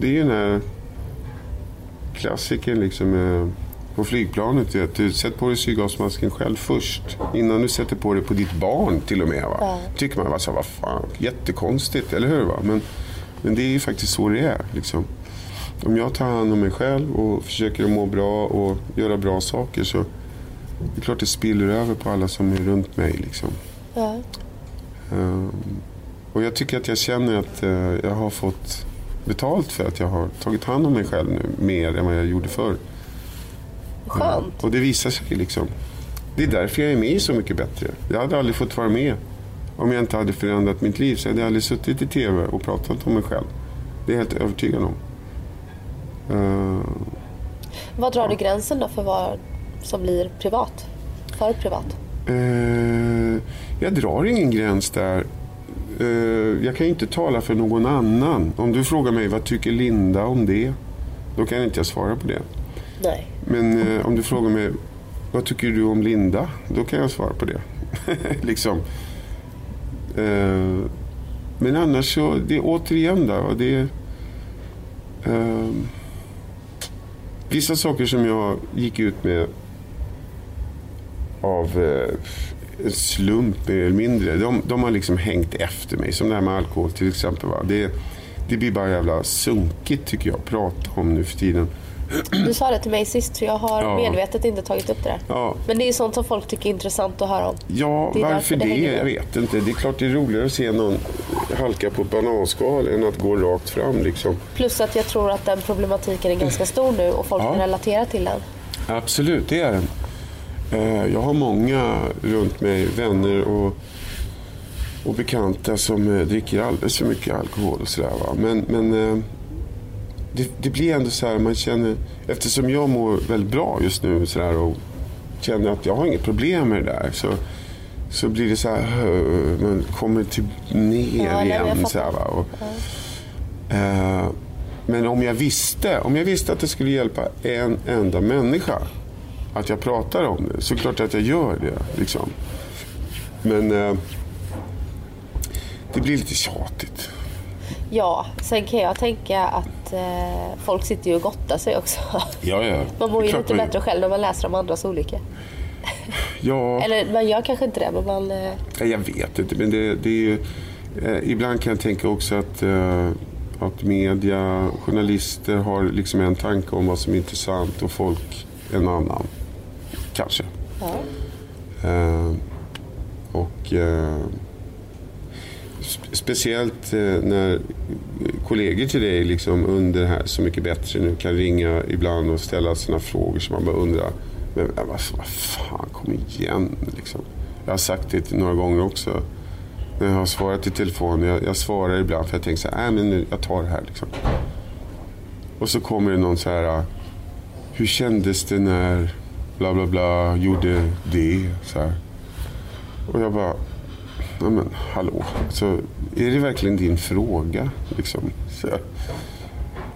det är ju den här klassikern liksom. Uh, på flygplanet. Vet du, sätt på dig syrgasmasken själv först. Innan du sätter på det på ditt barn till och med. Va? Ja. tycker man, alltså, vad fan, jättekonstigt, eller hur? Va? Men, men det är ju faktiskt så det är. Liksom. Om jag tar hand om mig själv och försöker må bra och göra bra saker så det är klart det spiller över på alla som är runt mig. Liksom. Ja. Um, och jag tycker att jag känner att uh, jag har fått betalt för att jag har tagit hand om mig själv nu mer än vad jag gjorde förr. Skönt. Och det visar sig liksom. Det är därför jag är med i Så mycket bättre. Jag hade aldrig fått vara med om jag inte hade förändrat mitt liv. Så jag hade aldrig suttit i TV och pratat om mig själv. Det är jag helt övertygad om. Uh, vad drar ja. du gränsen då för vad som blir privat? För privat? Uh, jag drar ingen gräns där. Uh, jag kan inte tala för någon annan. Om du frågar mig vad tycker Linda om det? Då kan jag inte svara på det. Nej. Men eh, om du frågar mig, vad tycker du om Linda? Då kan jag svara på det. liksom. Eh, men annars så, det är återigen där. det är eh, vissa saker som jag gick ut med av eh, en slump mer eller mindre. De, de, har liksom hängt efter mig. Som det här med alkohol till exempel. Va? Det, det blir bara jävla sunkigt tycker jag att prata om nu för tiden. Du sa det till mig sist så jag har ja. medvetet inte tagit upp det där. Ja. Men det är sånt som folk tycker är intressant att höra om. Ja, det varför det? det jag vet inte. Det är klart det är roligare att se någon halka på bananskal än att gå rakt fram. Liksom. Plus att jag tror att den problematiken är ganska stor nu och folk ja. relaterar till den. Absolut, det är den. Eh, jag har många runt mig, vänner och, och bekanta som eh, dricker alldeles för mycket alkohol och sådär. Men, men eh, det, det, blir ändå så här, man känner, eftersom jag mår väldigt bra just nu så där, och känner att jag har inget problem med det där. Så, så blir det så här, man kommer typ ner ja, igen. Så här, va? Och, ja. eh, men om jag visste, om jag visste att det skulle hjälpa en enda människa att jag pratar om det, så klart att jag gör det. Liksom. Men eh, det blir lite tjatigt. Ja, sen kan jag tänka att eh, folk sitter ju och gottar sig också. Ja, ja. Man mår ju lite man... bättre själv när man läser om andras olyckor. Ja. Eller man gör kanske inte det, men man... Eh... Jag vet inte, men det, det är ju... Eh, ibland kan jag tänka också att, eh, att media, journalister har liksom en tanke om vad som är intressant och folk en annan. Kanske. Ja. Eh, och eh, Speciellt eh, när kollegor till dig liksom under det här Så mycket bättre nu kan ringa ibland och ställa sina frågor som man bara undrar Men vad, fan, kom igen liksom. Jag har sagt det några gånger också. När jag har svarat i telefon. Jag, jag svarar ibland för jag tänker så här, äh, men nu, jag tar det här liksom. Och så kommer det någon så här, äh, hur kändes det när bla bla bla gjorde det? Så här. Och jag bara, nej men hallå, alltså, är det verkligen din fråga? Liksom, så.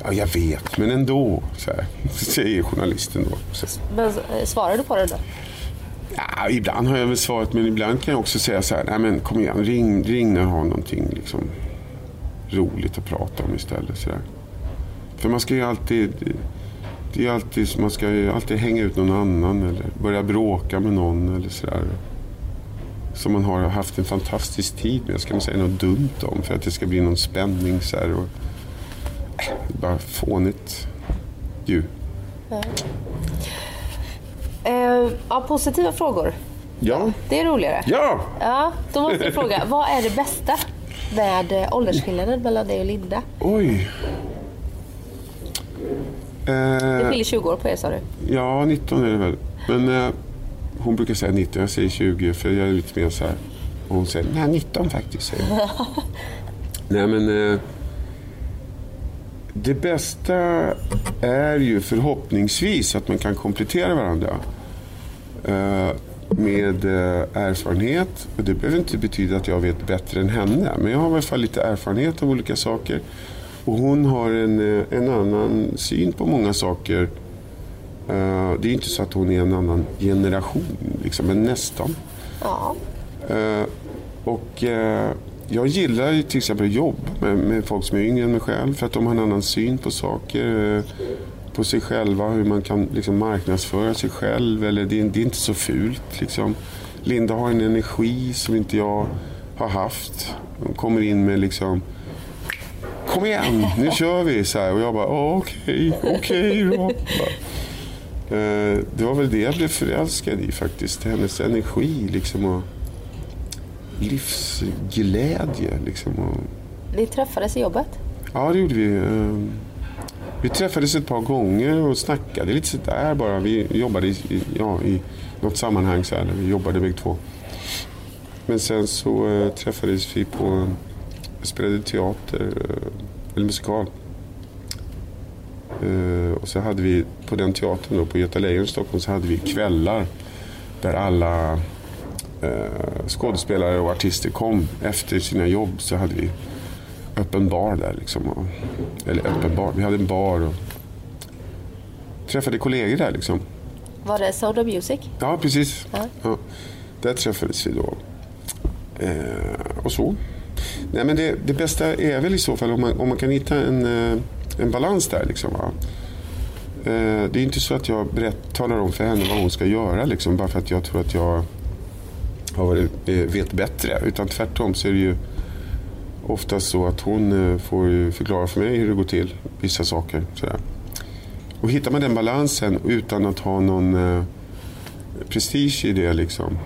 Ja, jag vet, men ändå, så här, säger journalisten då. Så. Men eh, svarar du på det då? Ja, ibland har jag väl svarat, men ibland kan jag också säga så här, nej men kom igen, ring, ring när du har någonting liksom, roligt att prata om istället. Så där. För man ska ju alltid, det är alltid, man ska ju alltid hänga ut någon annan eller börja bråka med någon eller sådär. Som man har haft en fantastisk tid med, ska man säga något dumt om för att det ska bli någon spänning så här. Och, äh, bara fånigt ju. Ja. Eh, ja, positiva frågor. Ja. Det är roligare. Ja! Ja, då måste jag fråga, vad är det bästa med eh, åldersskillnaden mellan dig och Linda? Oj. Det Eh, skiljer 20 år på er sa du. ja, 19 är det väl. Men eh, hon brukar säga 19, jag säger 20 för jag är lite mer så här. Och hon säger, nej 19 faktiskt. Säger nej men eh, det bästa är ju förhoppningsvis att man kan komplettera varandra. Eh, med eh, erfarenhet. Och det behöver inte betyda att jag vet bättre än henne. Men jag har i alla fall lite erfarenhet av olika saker. Och hon har en, eh, en annan syn på många saker. Eh, det är inte så att hon är en annan generation, liksom, men nästan. Ja. Eh, och eh, jag gillar ju till exempel att jobba med, med folk som är yngre än mig själv för att de har en annan syn på saker. På sig själva, hur man kan liksom marknadsföra sig själv. Eller det, är- det är inte så fult. Liksom. Linda har en energi som inte jag har haft. Hon kommer in med liksom Kom igen, nu kör vi! Så här. Och jag bara, "Ja, okej, okej då. Bara. Eh, Det var väl det jag blev förälskad i faktiskt. Hennes energi liksom och livsglädje. Liksom. Och, Ni träffades i jobbet? ja, det gjorde vi. Eh, Vi träffades ett par gånger och snackade lite sådär bara. Vi jobbade i, ja, i något sammanhang så här, där vi jobbade bägge två. Men sen så eh, träffades vi på, spelade teater, eh, eller musikal. Eh, och så hade vi på den teatern då, på Göta Lejon i Stockholm så hade vi kvällar där alla eh, skådespelare och artister kom efter sina jobb så hade vi öppen bar där liksom. Eller öppen bar, vi hade en bar och träffade kollegor där liksom. Var det Sound of Music? Ja, precis. Ja. Ja. Där träffades vi då. Eh, och så. Nej, men det, det bästa är väl i så fall om man, om man kan hitta en, eh, en balans där. Liksom, va? Eh, det är inte så att jag berätt, talar om för henne vad hon ska göra liksom, bara för att jag tror att jag har varit, eh, vet bättre. Utan tvärtom så är det ju oftast så att hon eh, får förklara för mig hur det går till, vissa saker. Sådär. Och hittar man den balansen utan att ha någon eh, prestige i det liksom,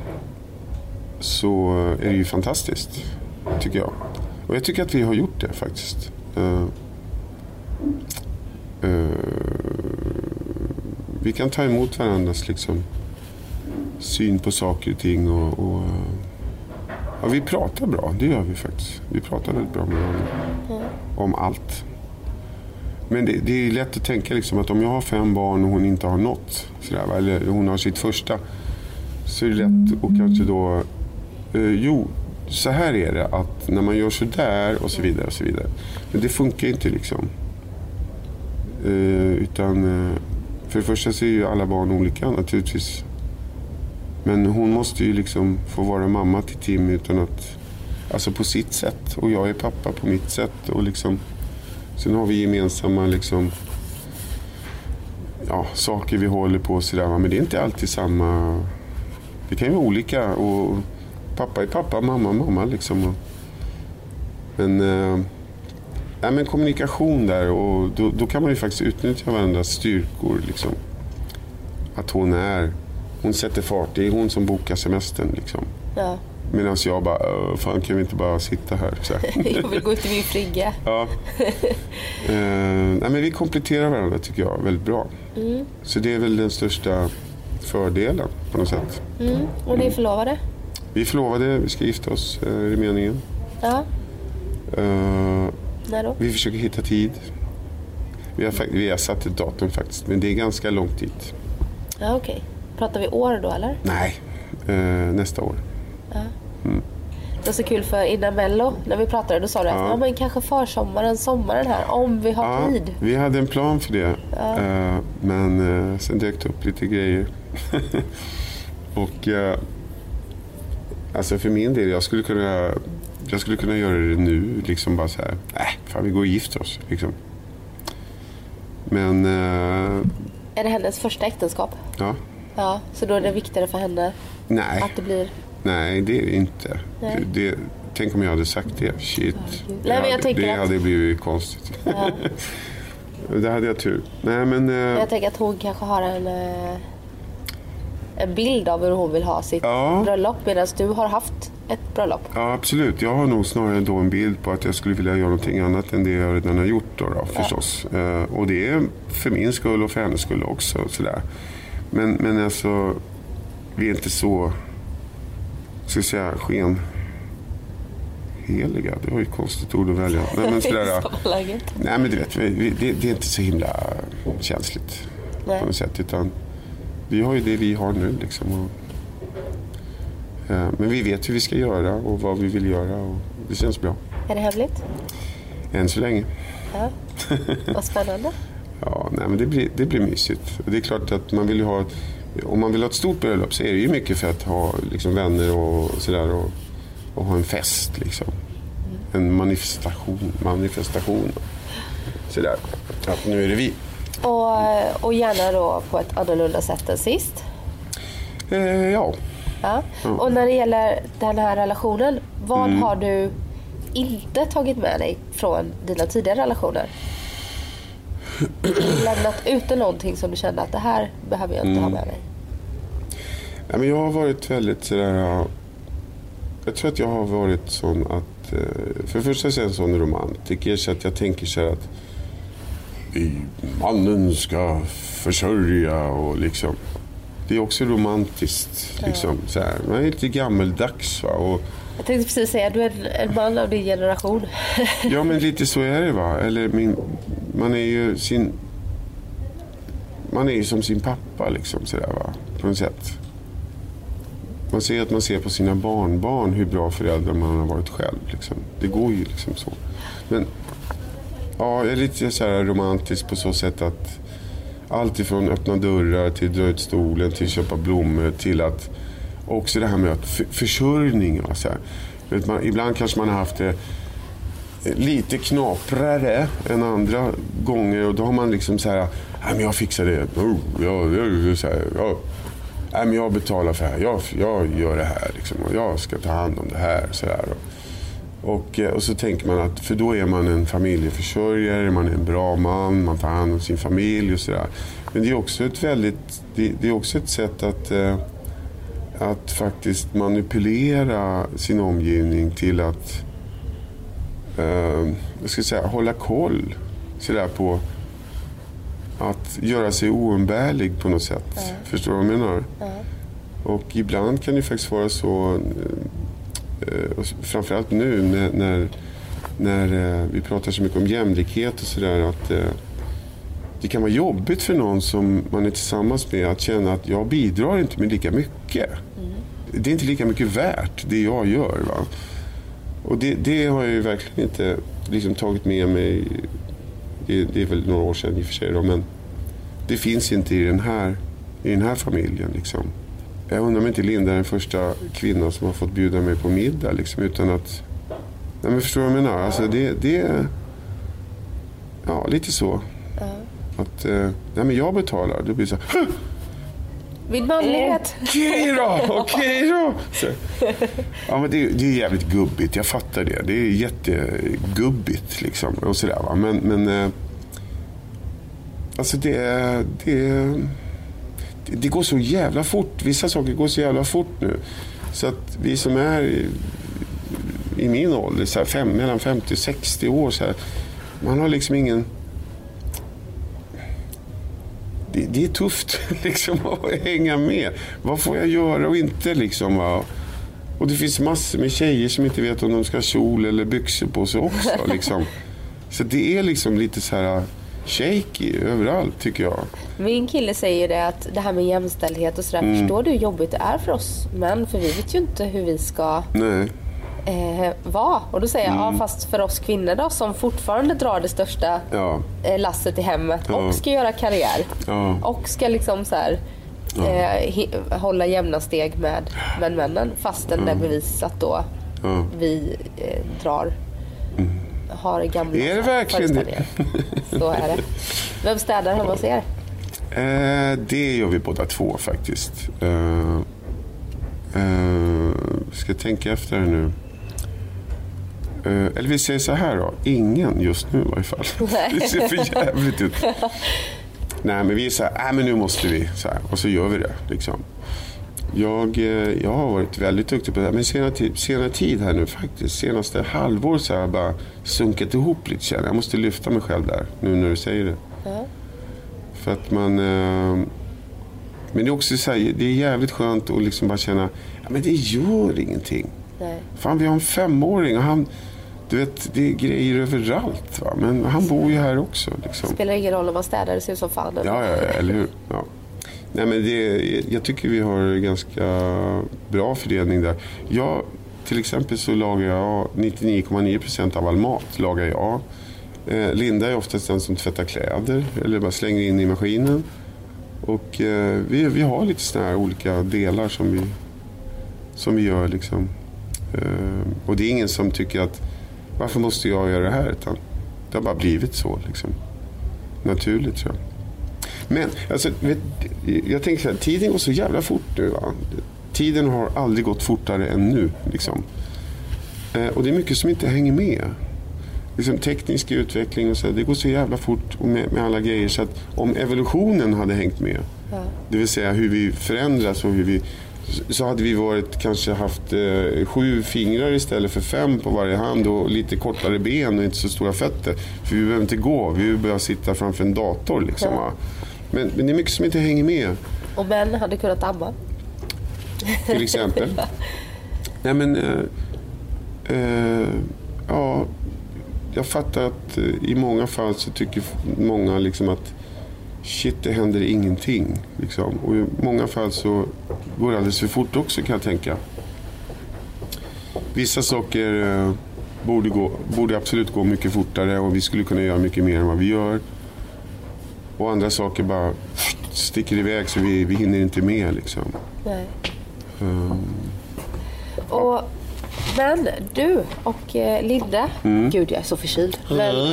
så är det ju fantastiskt, tycker jag. Och jag tycker att vi har gjort det faktiskt. Eh, eh, vi kan ta emot varandras liksom, syn på saker och ting. Och, och, eh, ja, vi pratar bra, det gör vi faktiskt. Vi pratar väldigt bra med varandra. Om allt. Men det, det är lätt att tänka liksom att om jag har fem barn och hon inte har något, sådär, eller hon har sitt första, så är det lätt att kanske då, eh, jo, så här är det att när man gör så där och så vidare. och så vidare. Men det funkar inte liksom. Eh, utan eh, för det första så är ju alla barn olika naturligtvis. Men hon måste ju liksom få vara mamma till Tim utan att, alltså på sitt sätt. Och jag är pappa på mitt sätt. Och liksom, sen har vi gemensamma liksom, ja, saker vi håller på och sådär. Men det är inte alltid samma. Det kan ju vara olika. Och pappa är pappa, mamma är mamma. Liksom. Men, eh, ja, men kommunikation där och då, då kan man ju faktiskt utnyttja varandras styrkor. Liksom. Att hon är, hon sätter fart. Det är hon som bokar semestern. Liksom. Ja. Medan jag bara, "Åh, fan kan vi inte bara sitta här? Så här. Jag vill gå ut i min frigga. Ja. Eh, nej, men vi kompletterar varandra tycker jag väldigt bra. Så det är väl den största fördelen på något sätt. Mm. Och ni är förlovade? Vi är förlovade, vi ska gifta oss, eh, är det meningen. Ja. Eh, När då? vi försöker hitta tid. Vi har, vi har satt ett datum faktiskt, men det är ganska långt dit. Ja, okej. Pratar vi år då eller? Nej, eh, nästa år. Det var så kul för innan Mello, när vi pratade, då sa du att Ja. ja. men kanske försommaren, sommaren här, om vi har Ja, tid. vi hade en plan för det. Eh, men eh, sen dök det upp lite grejer. och eh, alltså för min del, jag skulle kunna, jag skulle kunna göra det nu. Liksom bara så här, äh, fan vi går och gifter oss. Liksom. Men eh, Är det hennes första äktenskap? ja, Ja, så då är det viktigare för henne nej, att det blir... nej det är det inte. Nej. Det, det, tänk om jag hade sagt det. Shit. Nej, det men jag hade, det att- hade blivit konstigt. det hade jag tur. Nej men... eh, Jag tänker att hon kanske har en, eh, en bild av hur hon vill ha sitt Ja. bröllop medan du har haft ett bröllop. Ja, absolut. Jag har nog snarare då en bild på att jag skulle vilja göra någonting annat än det jag redan har gjort. Då, då, förstås. Eh, och det är för min skull och för hennes skull också. Sådär. Men, men alltså, vi är inte så, ska jag säga, sken... Heliga, det var ju ett konstigt ord att välja. Nej, men sådär, nej men du vet, vi, det, det är inte så himla känsligt Nej. på något sätt. Utan vi har ju det vi har nu liksom. Och, eh, men vi vet hur vi ska göra och vad vi vill göra och det känns bra. Är det hemligt? Än så länge. Ja. Vad spännande. Ja, nej, men det, blir, det blir mysigt. Det är klart att man vill ju ha, om man vill ha ett stort bröllop så är det ju mycket för att ha liksom, vänner och sådär och, och ha en fest. Liksom. En manifestation. manifestation. Sådär. Att nu är det vi. Och, och gärna då på ett annorlunda sätt än sist. Eh, ja. Ja. Och när det gäller den här relationen, vad har du inte tagit med dig från dina tidigare relationer? Lämnat ute någonting som du kände att det här behöver jag inte ha med mig. Ja, men jag har varit väldigt sådär... ja, Jag tror att jag har varit sån att... eh, För det första är jag en sån romantiker så att jag tänker så här att "I- mannen ska försörja och liksom... Det är också romantiskt. Liksom, så här. Man är lite gammeldags. Va? Och, Jag tänkte precis säga, du är en, man av din generation. ja, men lite så är det. va. Eller min, man är ju sin... Man är ju som sin pappa liksom sådär va. På något sätt. Man ser att man ser på sina barnbarn hur bra föräldrar man har varit själv. Liksom. Det går ju liksom så. Men ja, jag är lite så här romantisk på så sätt att allt ifrån öppna dörrar till dra ut stolen till köpa blommor till att också det här med att för, försörjning. Va, så här. Vet man, ibland kanske man har haft det lite knaprare än andra gånger och då har man liksom så här, nej men jag fixar det. Oh, jag, jag, så här, jag, nej men jag betalar för det här. Jag, jag gör det här liksom, och jag ska ta hand om det här. Så här. Och, eh, och så tänker man att, för då är man en familjeförsörjare, man är en bra man, man tar hand om sin familj och sådär. Men det är också ett väldigt, det, det är också ett sätt att, eh, att faktiskt manipulera sin omgivning till att eh, jag ska säga, hålla koll sådär, på att göra sig oumbärlig på något sätt. Förstår du vad jag menar? Och ibland kan det faktiskt vara så, och framförallt nu när, när, när eh, vi pratar så mycket om jämlikhet och sådär, att eh, det kan vara jobbigt för någon som man är tillsammans med att känna att jag bidrar inte med lika mycket. Det är inte lika mycket värt, det jag gör. Va? Och det, det har jag ju verkligen inte liksom tagit med mig. Det, det är väl några år sedan i och för sig. Då, men det finns inte i den här, i den här familjen. Liksom. Jag undrar om inte Linda är den första kvinnan som har fått bjuda mig på middag. Liksom, utan att... Nej, men förstår du vad jag menar? Alltså, det, det är... Ja, lite så. Att, eh, nej, men jag betalar. Då blir det så här, Min manlighet. Okej då, okej då. Så. Ja, men det, är- det är jävligt gubbigt, jag fattar det. Det är jättegubbigt liksom. Och sådär, va? Men, men eh, alltså det, det, det, går så jävla fort. Vissa saker går så jävla fort nu. Så att vi som är i, i min ålder, så här, fem, mellan 50 och 60 år, så här, man har liksom ingen... det, det är tufft liksom, att hänga med. Vad får jag göra och inte? Liksom, va? Och det finns massor med tjejer som inte vet om de ska ha kjol eller byxor på sig också. Liksom. Så det är liksom lite så här shaky överallt tycker jag. Min kille säger det att det här med jämställdhet och sådär, Mm. förstår du hur jobbigt det är för oss män? För vi vet ju inte hur vi ska Nej. eh, vara. Och då säger jag, Mm. ja fast för oss kvinnor då som fortfarande drar det största Ja. eh, lasset i hemmet Ja. och ska göra karriär. Ja. Och ska liksom så här, eh, hålla jämna steg med, med männen fastän det är bevisat då Ja. vi eh, drar har gamla Är det verkligen det? Så är det. Vem städar hemma hos er? Eh, det gör vi båda två faktiskt. Eh, eh, ska tänka efter nu. Eh, eller vi säger så här då. Ingen just nu i varje fall. det ser för jävligt ut. Nej, men vi är så här, äh, men nu måste vi. Så här, och så gör vi det. Liksom. Jag, eh, jag har varit väldigt duktig på det här, men senare tid, senare tid här nu faktiskt, senaste halvår så har jag bara sunkat ihop lite känner jag. Måste lyfta mig själv där, nu när du säger det. För att man... Eh, men det är också så här, det är jävligt skönt att liksom bara känna, ja men det gör ingenting. Nej. Fan, vi har en femåring och han... Du vet, det är grejer överallt. Va? Men han bor ju här också. Liksom. Spelar ingen roll om man städar, det ser ut som fan. Ja, ja, ja, eller hur? Ja. Nej, men det, jag tycker vi har ganska bra fördelning där. Jag, till exempel så lagar jag 99,9% av all mat. Lagar jag. Eh, Linda är oftast den som tvättar kläder eller bara slänger in i maskinen. Och eh, vi, vi har lite sådana här olika delar som vi, som vi gör. Liksom. Eh, och det är ingen som tycker att varför måste jag göra det här? Utan det har bara blivit så. Liksom. Naturligt tror jag. Men alltså, vet, jag tänker så här, tiden går så jävla fort nu. Va? Tiden har aldrig gått fortare än nu. Liksom. Eh, och det är mycket som inte hänger med. Liksom, teknisk utveckling och så, det går så jävla fort med, med alla grejer. Så att om evolutionen hade hängt med, det vill säga hur vi förändras och hur vi så hade vi varit, kanske haft eh, sju fingrar istället för fem på varje hand och lite kortare ben och inte så stora fötter. För vi behöver inte gå, vi behöver sitta framför en dator. Liksom, va? Men, men det är mycket som inte hänger med. Och män hade kunnat amma. till exempel. Nej men, eh, eh, ja, jag fattar att eh, i många fall så tycker många liksom att shit, det händer ingenting. Liksom. Och i många fall så går det alldeles för fort också kan jag tänka. Vissa saker eh, borde, gå, borde absolut gå mycket fortare och vi skulle kunna göra mycket mer än vad vi gör. Och andra saker bara sticker iväg så vi, vi hinner inte med. Liksom. Nej. Och, men du och eh, Linda, Mm. gud jag är så förkyld. Men,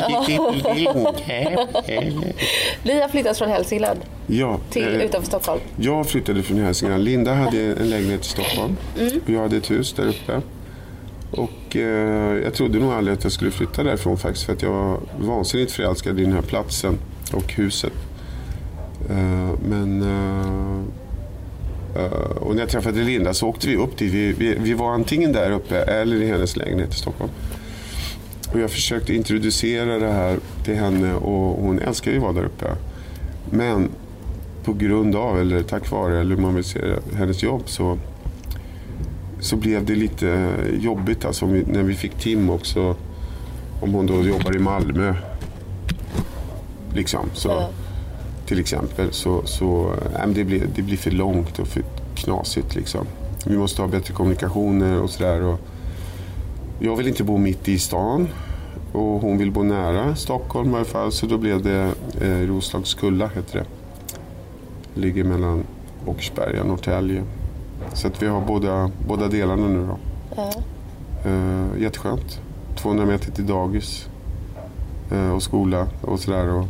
ni har flyttat från Hälsingland Ja, till eh, utanför Stockholm. Jag flyttade från Hälsingland. Linda hade en lägenhet i Stockholm. Och jag hade ett hus där uppe. Och eh, jag trodde nog aldrig att jag skulle flytta därifrån faktiskt. För att jag var vansinnigt förälskad i den här platsen och huset. Eh, men... Eh, eh, och när jag träffade Linda så åkte vi upp dit. Vi, vi, vi var antingen där uppe eller i hennes lägenhet i Stockholm. Och jag försökte introducera det här till henne och hon älskar ju att vara där uppe. Men på grund av, eller tack vare, eller hur man vill se det, hennes jobb så, så blev det lite jobbigt alltså, när vi fick Tim också. Om hon då jobbar i Malmö. Liksom, så, Ja. Till exempel. Så, så men det, blir, det blir för långt och för knasigt. Liksom. Vi måste ha bättre kommunikationer och sådär. Jag vill inte bo mitt i stan. Och hon vill bo nära Stockholm i alla fall. Så då blev det eh, Roslagskulla, heter det ligger mellan Åkersberga och Norrtälje. Så att vi har båda, båda delarna nu då. Ja. Uh, jätteskönt. 200 meter till dagis eh, och skola och sådär. Och, eh,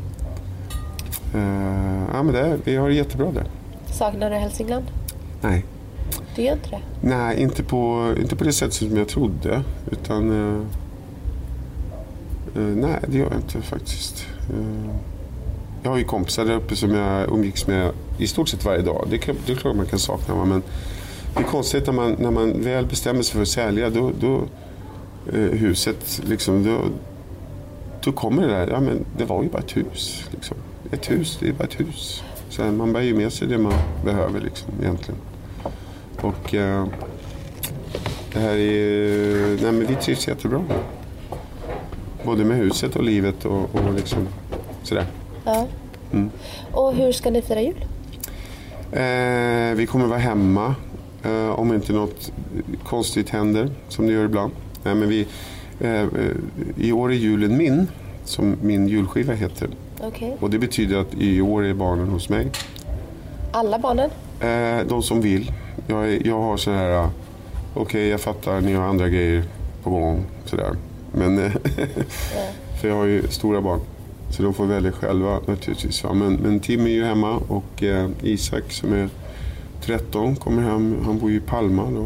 ja, men det, vi har det jättebra där. Saknar du Hälsingland? Nej, Du gör inte det? Nej inte, på, inte på det sätt som jag trodde. Utan... eh, eh, nej, det gör jag inte faktiskt. Eh, jag har ju kompisar där uppe som jag umgicks med i stort sett varje dag. Det, kan, det är klart man kan sakna. Men det är konstigt när man, när man väl bestämmer sig för att sälja då, då, eh, huset. Liksom, då, då kommer det där. Ja, men det var ju bara ett hus. Liksom. Ett hus, det är bara ett hus. Så här, man bär ju med sig det man behöver liksom, egentligen. Och eh, det här är... Nej men vi trivs jättebra. Både med huset och livet och, och liksom sådär. Ja. Mm. Och hur ska ni fira jul? Eh, vi kommer vara hemma eh, om inte något konstigt händer, som det gör ibland. Nej, men vi, eh, eh I år är julen min, som min julskiva heter. Okay. Och det betyder att i år är barnen hos mig. Alla barnen? Eh, de som vill. Jag, jag har så här, okej okay, jag fattar, ni har andra grejer på gång. Sådär. Men, ja. för jag har ju stora barn. Så de får välja själva naturligtvis. Men, men Tim är ju hemma och eh, Isak som är 13 kommer hem. Han bor ju i Palma då,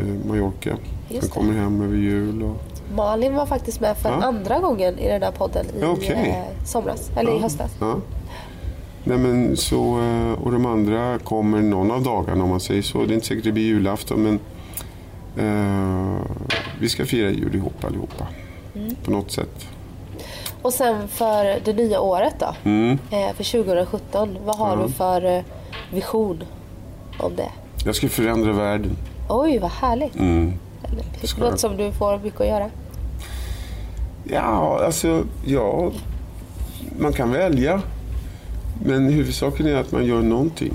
eh, Mallorca. Han kommer hem över jul. Och... Malin var faktiskt med för ja. andra gången i den här podden i okay. eh, somras, eller ja. i höstas. Ja. Nej, men så, eh, och de andra kommer någon av dagarna om man säger så. Det är inte säkert det blir julafton men eh, vi ska fira jul ihop allihopa. Mm. På något sätt. Och sen för det nya året då? Mm. För 2017. Vad har ja. du för vision om det? Jag ska förändra världen. Oj, vad härligt. Mm. Något som du får mycket att göra? Ja, alltså, ja. Man kan välja. Men huvudsaken är att man gör någonting.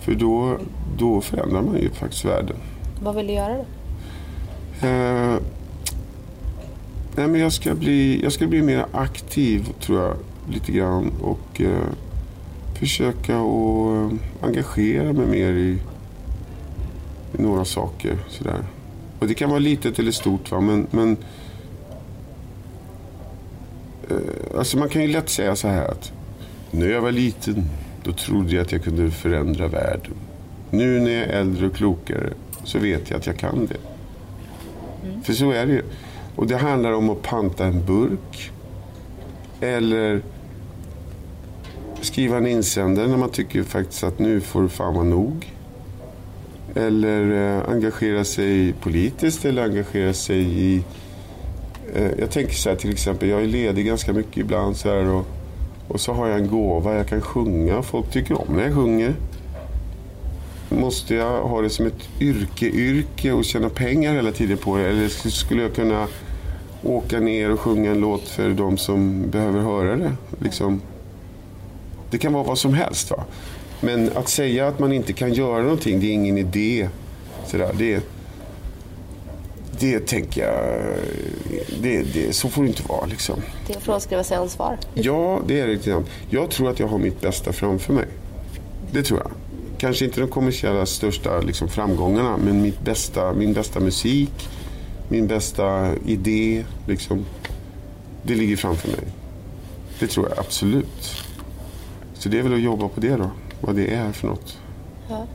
För då, då förändrar man ju faktiskt världen. Vad vill du göra då? Eh, nej men jag, ska bli, jag ska bli mer aktiv, tror jag, lite grann. Och eh, försöka att engagera mig mer i några saker. Sådär. Och det kan vara litet eller stort, va? men, men eh, alltså man kan ju lätt säga så här att när jag var liten då trodde jag att jag kunde förändra världen. Nu när jag är äldre och klokare så vet jag att jag kan det. Mm. För så är det ju. Och det handlar om att panta en burk. Eller skriva en insändare när man tycker faktiskt att nu får det fan vara nog. Eller eh, engagera sig politiskt eller engagera sig i... Eh, jag tänker så här till exempel, jag är ledig ganska mycket ibland så här och, och så har jag en gåva, jag kan sjunga. Folk tycker om när jag sjunger. Måste jag ha det som ett yrke-yrke och tjäna pengar hela tiden på det? Eller skulle jag kunna åka ner och sjunga en låt för de som behöver höra det? Liksom. Det kan vara vad som helst. Va? Men att säga att man inte kan göra någonting, det är ingen idé. Sådär, det, det tänker jag, det, det, så får det inte vara. Liksom. Det är att frånskriva sig ansvar. Ja, det är det lite grann. Jag tror att jag har mitt bästa framför mig. Det tror jag. Kanske inte de kommersiella största liksom, framgångarna, men mitt bästa, min bästa musik, min bästa idé, liksom, det ligger framför mig. Det tror jag absolut. Så det är väl att jobba på det då, vad det är för något. Ja.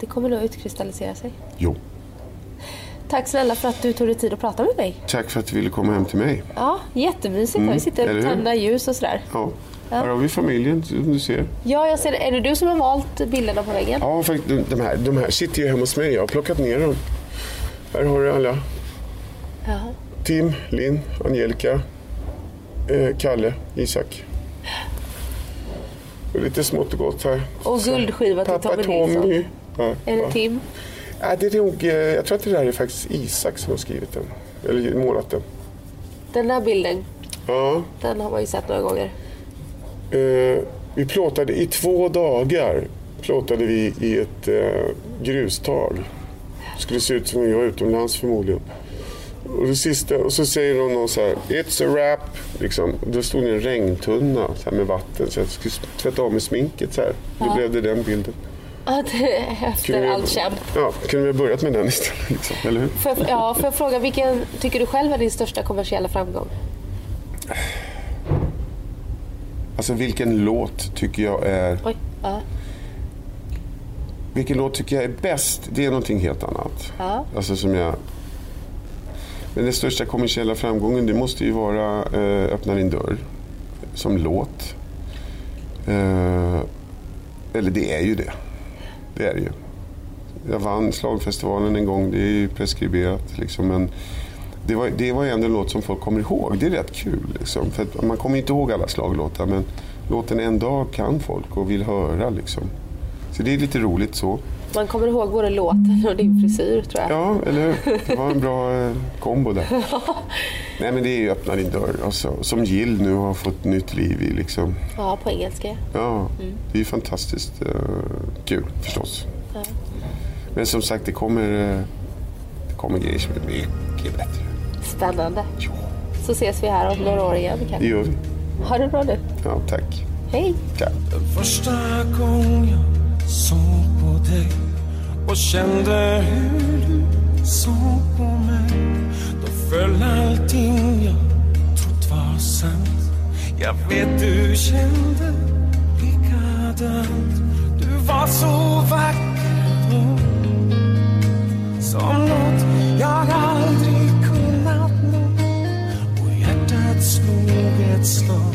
Det kommer nog utkristallisera sig. Jo. Tack snälla för att du tog dig tid att prata med mig. Tack för att du ville komma hem till mig. Ja, jättemysigt. Mm. Vi sitter och tänder ljus och sådär. Ja. Ja. Här har vi familjen som du ser. Ja, jag ser det. Är det du som har valt bilderna på väggen? Ja, faktiskt, de, här, de här sitter ju hemma hos mig. Jag har plockat ner dem. Här har du alla. Ja. Tim, Linn, Angelica, eh, Kalle, Isak. Och lite smått och gott här. Och guldskiva till Tommy Nilsson. Ja, är det Tim? Ja, det är nog, eh, jag tror att det där är faktiskt Isak som har skrivit den. Eller målat den. Den där bilden, ja. den har man ju sett några gånger. Eh, vi plåtade i två dagar plåtade vi i ett eh, grustag. Det skulle se ut som vi var utomlands förmodligen. Och, det sista, och så säger de någon så här, It's a wrap. Liksom. Då stod det en regntunna så med vatten så jag skulle tvätta av med sminket. Så här. Ja. Då blev det den bilden. Ja, det, efter allt kämp. Ja, kunde vi ha börjat med den istället. Liksom, eller hur? För, ja, får jag fråga, vilken tycker du själv är din största kommersiella framgång? Alltså vilken låt tycker jag är... Oj, ja. Vilken låt tycker jag är bäst? Det är någonting helt annat. Ja. Alltså som jag... Men den största kommersiella framgången det måste ju vara eh, Öppna din dörr som låt. Eh, eller det är ju det. Det är det ju. Jag vann slagfestivalen en gång, det är ju preskriberat. Liksom, men det var, det var ändå en låt som folk kommer ihåg. Det är rätt kul. Liksom, för man kommer inte ihåg alla slaglåtar men låten en dag kan folk och vill höra. Liksom. Så det är lite roligt så. Man kommer ihåg både låten och din frisyr tror jag. Ja, eller hur? Det var en bra eh, kombo där. Nej men det är ju öppna din dörr. Alltså, som Jill nu har fått nytt liv i. Liksom. Ja, på engelska. Ja, mm. det är ju fantastiskt uh, kul förstås. Ja. Men som sagt, det kommer, uh, det kommer grejer som är mycket bättre. Spännande. Ja. Så ses vi här om några år igen kanske. Det gör vi. Ha det bra nu. Ja, tack. Hej. Tack. Dig och kände hur du såg på mig. Då föll allting jag trott var sant. Jag vet du kände likadant. Du var så vacker då Som nåt jag aldrig kunnat nå. Och hjärtat slog ett slag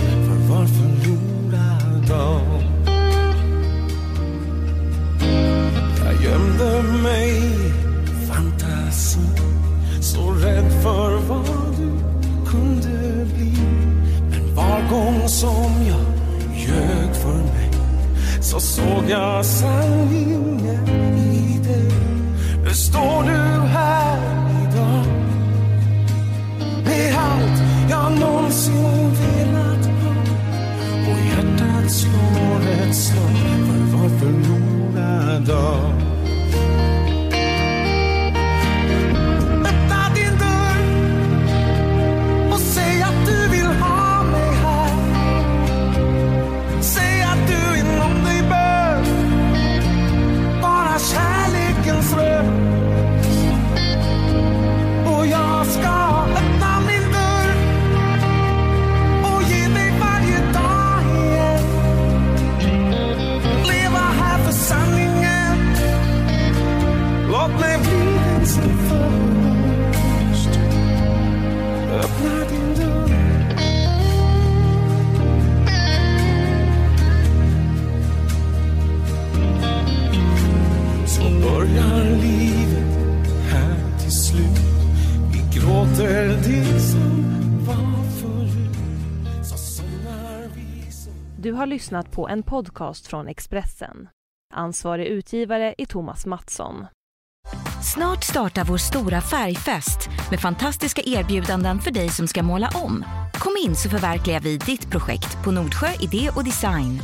lyssnat på en podcast från Expressen. Ansvarig utgivare är Thomas Mattsson. Snart startar vår stora färgfest med fantastiska erbjudanden för dig som ska måla om. Kom in så förverkligar vi ditt projekt på Nordsjö Idé och Design.